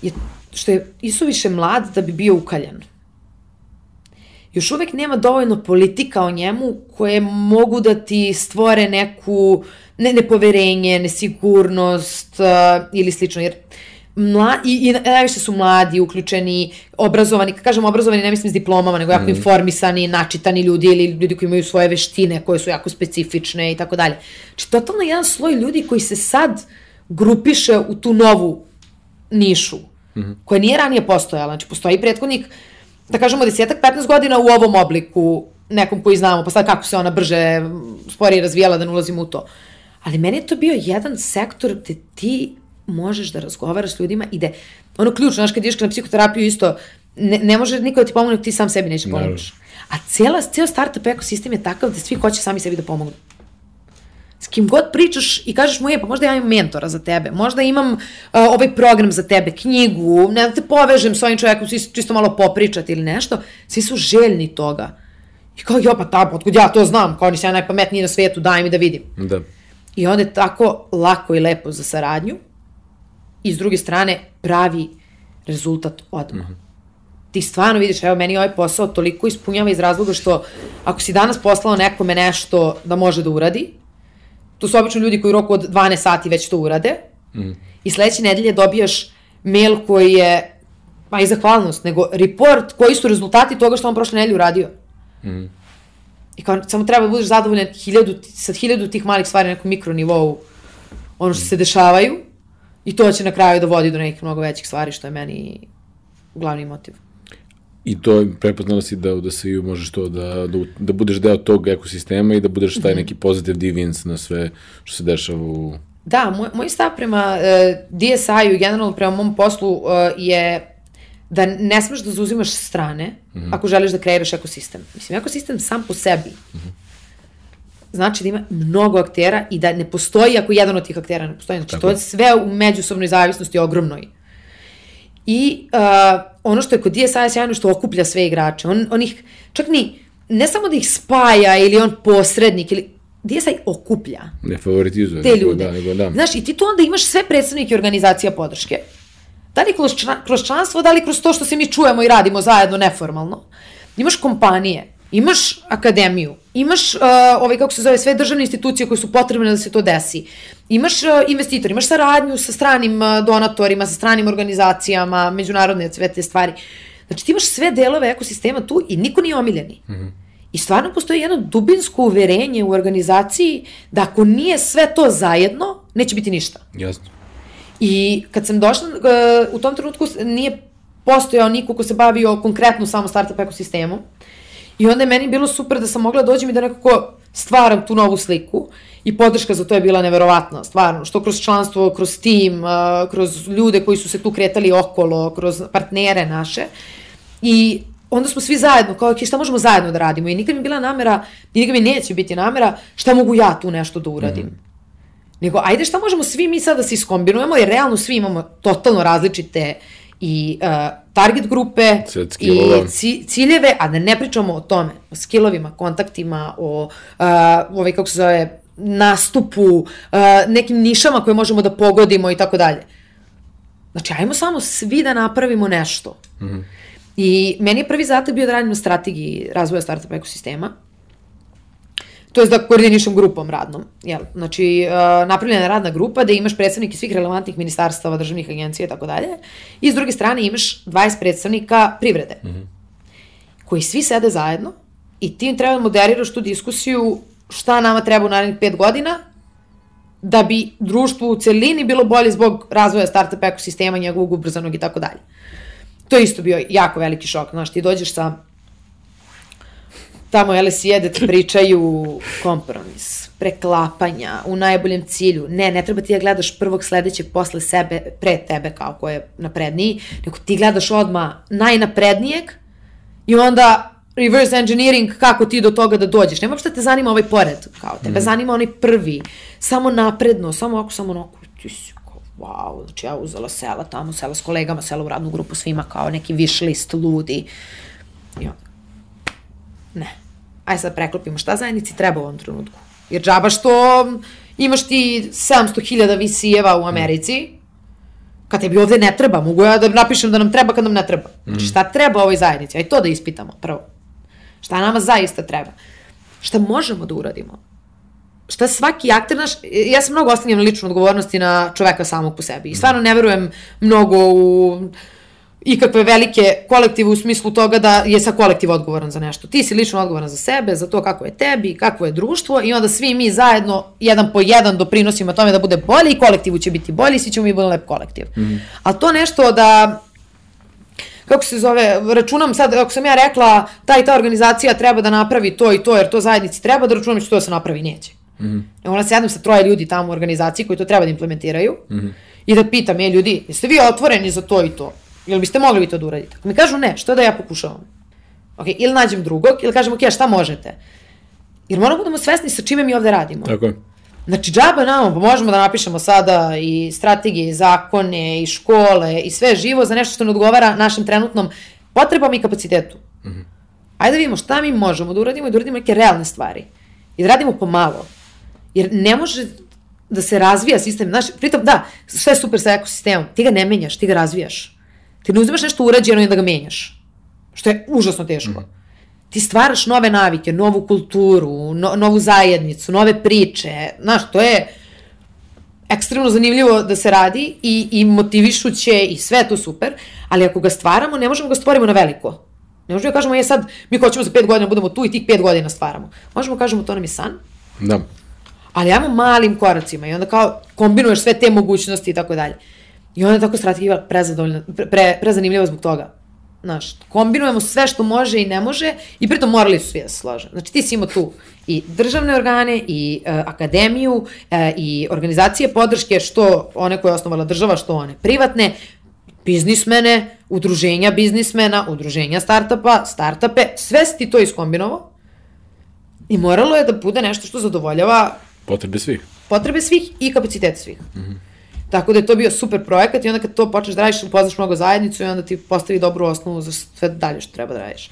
Je što je isuviše mlad da bi bio ukaljan. Još uvek nema dovoljno politika o njemu koje mogu da ti stvore neku ne, nepoverenje, nesigurnost uh, ili slično. Jer mla, i, i najviše su mladi, uključeni, obrazovani, kad kažem obrazovani ne mislim s diplomama, nego jako mm. informisani, načitani ljudi ili ljudi koji imaju svoje veštine koje su jako specifične i tako dalje. Znači, totalno jedan sloj ljudi koji se sad grupiše u tu novu nišu, mm -hmm. koja nije ranije postojala. Znači, postoji prethodnik, da kažemo, desetak, 15 godina u ovom obliku, nekom koji znamo, pa sad kako se ona brže, sporije razvijala, da ne ulazimo u to. Ali meni je to bio jedan sektor gde ti možeš da razgovaraš s ljudima i da, ono ključno, znaš, kad ideš na psihoterapiju isto, ne, ne može niko da ti pomogne, ti sam sebi neće pomoći. A cijela, cijel startup ekosistem je takav da svi hoće sami sebi da pomognu. S kim god pričaš i kažeš mu je, pa možda ja imam mentora za tebe, možda imam uh, ovaj program za tebe, knjigu, ne da te povežem s ovim čovjekom, svi čisto malo popričati ili nešto, svi su željni toga. I kao, jo, pa ta, otkud ja to znam, kao nisam ja najpametniji na svetu, daj mi da vidim. Da. I onda je tako lako i lepo za saradnju i s druge strane pravi rezultat odmah. Mm -hmm. Ti stvarno vidiš, evo meni ovaj posao toliko ispunjava iz razloga što ako si danas poslao nekome nešto da može da uradi, to su obično ljudi koji u roku od 12 sati već to urade mm. i sledeće nedelje dobijaš mail koji je, pa i zahvalnost, nego report koji su rezultati toga što on prošle nedelje uradio. Mm. I kao, samo treba da budeš zadovoljan hiljadu, sa hiljadu tih malih stvari na nekom mikronivou, ono što se dešavaju, i to će na kraju da vodi do nekih mnogo većih stvari, što je meni glavni motiv. I to prepoznala si da da se možeš to da, da, da budeš deo tog ekosistema i da budeš taj neki positive deviance na sve što se dešava u... Da, moj, moj stav prema uh, DSI-u i generalno prema mom poslu uh, je da ne smeš da zauzimaš strane mm -hmm. ako želiš da kreiraš ekosistem. Mislim, ekosistem sam po sebi mm -hmm. Znači da ima mnogo aktera i da ne postoji ako jedan od tih aktera ne postoji. Znači, Tako. to je sve u međusobnoj zavisnosti ogromnoj. I uh, ono što je kod DSI sjajno što okuplja sve igrače. On, on ih, čak ni, ne samo da ih spaja ili on posrednik, ili, DSI okuplja. Ne favoritizuje. Te ljude. Da, nego da. Znaš, i ti tu onda imaš sve predstavnike organizacija podrške. Da li kroz, član, kroz članstvo, da li kroz to što se mi čujemo i radimo zajedno neformalno. Imaš kompanije, imaš akademiju, imaš, uh, ovaj, kako se zove, sve državne institucije koje su potrebne da se to desi, imaš uh, investitor, imaš saradnju sa stranim uh, donatorima, sa stranim organizacijama, međunarodne sve te stvari. Znači ti imaš sve delove ekosistema tu i niko nije omiljeni. Mm -hmm. I stvarno postoji jedno dubinsko uverenje u organizaciji da ako nije sve to zajedno, neće biti ništa. Jasno. I kad sam došla, uh, u tom trenutku nije postojao niko ko se bavio konkretno samo startup ekosistemom. I onda je meni bilo super da sam mogla da dođem i da nekako stvaram tu novu sliku i podrška za to je bila neverovatna, stvarno, što kroz članstvo, kroz tim, kroz ljude koji su se tu kretali okolo, kroz partnere naše. I onda smo svi zajedno, kao, ok, šta možemo zajedno da radimo? I nikad mi bila namera, i nikad mi neće biti namera, šta mogu ja tu nešto da uradim? Mm. Nego, ajde šta možemo svi mi sad da se iskombinujemo, jer realno svi imamo totalno različite i uh, target grupe i ciljeve, a da ne pričamo o tome, o skillovima, kontaktima, o uh, ovaj, kako se zove, nastupu, uh, nekim nišama koje možemo da pogodimo i tako dalje. Znači, ajmo samo svi da napravimo nešto. Mm -hmm. I meni je prvi zadatak bio da radim na strategiji razvoja startup ekosistema to je da koordinišem grupom radnom. Jel? Znači, uh, napravljena je radna grupa da imaš predstavnike svih relevantnih ministarstava, državnih agencija i tako dalje. I s druge strane imaš 20 predstavnika privrede, mm -hmm. koji svi sede zajedno i ti im treba da moderiraš tu diskusiju šta nama treba u narednih 5 godina da bi društvo u celini bilo bolje zbog razvoja startup ekosistema, njegovog ubrzanog i tako dalje. To je isto bio jako veliki šok. Znaš, ti dođeš sa tamo jele sjede ti pričaju kompromis, preklapanja, u najboljem cilju. Ne, ne treba ti da gledaš prvog sledećeg posle sebe, pre tebe kao ko je napredniji, nego ti gledaš odma najnaprednijeg i onda reverse engineering kako ti do toga da dođeš. Nema što te zanima ovaj pored, kao tebe mm. zanima onaj prvi, samo napredno, samo ako, samo onako, ti si kao, wow, znači ja uzela sela tamo, sela s kolegama, sela u radnu grupu svima kao neki wish list ludi. I onda, ne. Aj sad preklopimo šta zajednici treba u ovom trenutku. Jer džaba što imaš ti 700.000 VC-eva u Americi, kad tebi ovde ne treba, mogu ja da napišem da nam treba kad nam ne treba. Znači šta treba ovoj zajednici? Aj to da ispitamo prvo. Šta nama zaista treba? Šta možemo da uradimo? Šta svaki akter naš, ja sam mnogo ostavljam na ličnu odgovornosti na čoveka samog po sebi i stvarno ne verujem mnogo u ikakve velike kolektive u smislu toga da je sa kolektiv odgovoran za nešto. Ti si lično odgovoran za sebe, za to kako je tebi, kako je društvo i onda svi mi zajedno jedan po jedan doprinosimo tome da bude bolje i kolektivu će biti bolji i svi ćemo mi bude lep kolektiv. Mm -hmm. Ali to nešto da kako se zove, računam sad, ako sam ja rekla ta i ta organizacija treba da napravi to i to, jer to zajednici treba, da računam da će to da se napravi, neće. Mm -hmm. Onda se jednom sa troje ljudi tamo u organizaciji koji to treba da implementiraju mm -hmm. i da pitam, je ljudi, jeste vi otvoreni za to i to? Jel biste mogli vi to da uradite? Ako mi kažu ne, što da ja pokušavam? Ok, ili nađem drugog, ili kažem, ok, šta možete? Jer moramo budemo svesni sa čime mi ovde radimo. Tako je. Znači, džaba nama, pa možemo da napišemo sada i strategije, i zakone, i škole, i sve živo za nešto što ne odgovara našem trenutnom potrebama i kapacitetu. Mm -hmm. Ajde da vidimo šta mi možemo da uradimo i da uradimo neke realne stvari. I da radimo pomalo. Jer ne može da se razvija sistem. Znaš, pritom, da, sve je super sa ekosistemom. Ti ga ne menjaš, ti ga razvijaš. Ti ne uzimaš nešto urađeno i da ga menjaš. Što je užasno teško. Mm. Ti stvaraš nove navike, novu kulturu, no, novu zajednicu, nove priče. Znaš, to je ekstremno zanimljivo da se radi i, i motivišuće i sve to super, ali ako ga stvaramo, ne možemo ga stvorimo na veliko. Ne možemo da kažemo, je sad, mi hoćemo za pet godina da budemo tu i tih pet godina stvaramo. Možemo da kažemo, to nam je san. Da. Ali ajmo malim koracima i onda kao kombinuješ sve te mogućnosti i tako dalje. I onda je tako strategija prezadovoljna, pre, prezanimljiva zbog toga. Znaš, kombinujemo sve što može i ne može i pritom morali su svi da se slože. Znači ti si imao tu i državne organe i uh, akademiju uh, i organizacije podrške, što one koje je osnovala država, što one privatne, biznismene, udruženja biznismena, udruženja startapa, startape, sve si ti to iskombinovao i moralo je da bude nešto što zadovoljava Potrebe svih. potrebe svih i kapacitete svih. Mm -hmm. Tako da je to bio super projekat i onda kad to počneš da radiš, upoznaš mnogo zajednicu i onda ti postavi dobru osnovu za sve dalje što treba da radiš.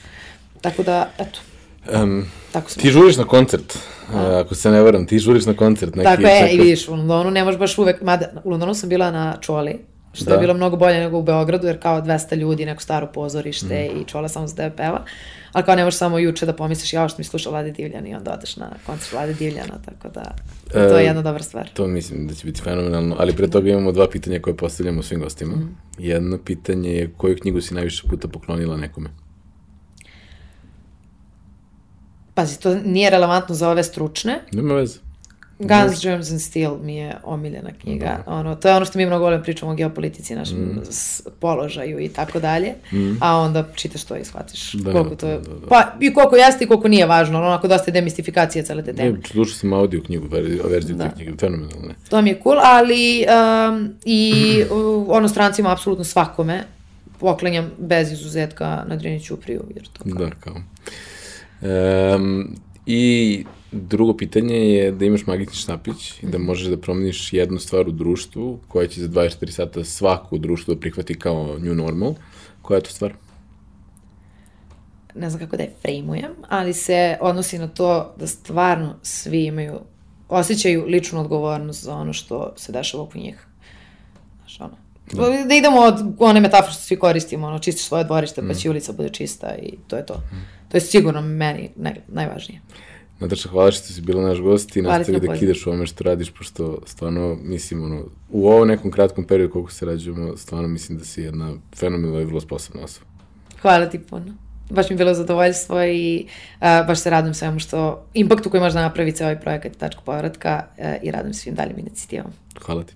Tako da, eto. Um, Tako ti žuriš na koncert, a, ako se ne varam, ti žuriš na koncert. Neki, Tako je, i vidiš, u Londonu ne možeš baš uvek, mada u Londonu sam bila na Čoli, što da. je Da. bilo mnogo bolje nego u Beogradu, jer kao 200 ljudi, neko staro pozorište mm. i Čola samo za tebe peva. Ali kao ne možeš samo juče da pomisliš, ja što mi sluša Vlade Divljana i onda odeš na koncert Vlade Divljana, tako da to je E, jedna dobra stvar. To mislim da će biti fenomenalno, ali pre toga imamo dva pitanja koje postavljamo svim gostima. Mhm. Jedno pitanje je koju knjigu si najviše puta poklonila nekome? Pazi, to nije relevantno za ove stručne. Nema veze. Guns, Germs and Steel mi je omiljena knjiga. Ono, to je ono što mi mnogo volim pričamo o geopolitici, našem mm. položaju i tako dalje. A onda čitaš to i shvatiš Da, koliko to je. da, da. Pa i koliko jeste i koliko nije važno. ono, Onako dosta je demistifikacija cele te teme. Ne, slušao sam audio knjigu, ver- verziju Da. te knjige, fenomenalno. ne. To mi je cool, ali um, i ono strancima apsolutno svakome poklanjam bez izuzetka na Drini Ćupriju, jer to kao... Da, kao. Um, I drugo pitanje je da imaš magični štapić i Mhm. da možeš da promeniš jednu stvar u društvu koja će za 24 sata svaku u društvu da prihvati kao new normal. Koja je to stvar? ne znam kako da je frejmujem, ali se odnosi na to da stvarno svi imaju, osjećaju ličnu odgovornost za ono što se dešava oko njih. Znaš, ono. Da idemo od one metafore što svi koristimo, ono, čistiš svoje dvorište, pa će ulica bude čista i to je to. To je sigurno meni naj, najvažnije. Nataša, hvala što si bila naš gost i nastavi na da kidaš u ovome što radiš, pošto stvarno, mislim, ono, u ovom nekom kratkom periodu koliko se rađujemo, stvarno mislim da si jedna fenomenalna i vrlo sposobna osoba. Hvala ti puno. Baš mi je bilo zadovoljstvo i uh, baš se radujem svemu što, impaktu koji može da napravi ceo ovaj projekat Tačka povratka uh, i radujem svim daljim inicijativama. Hvala ti.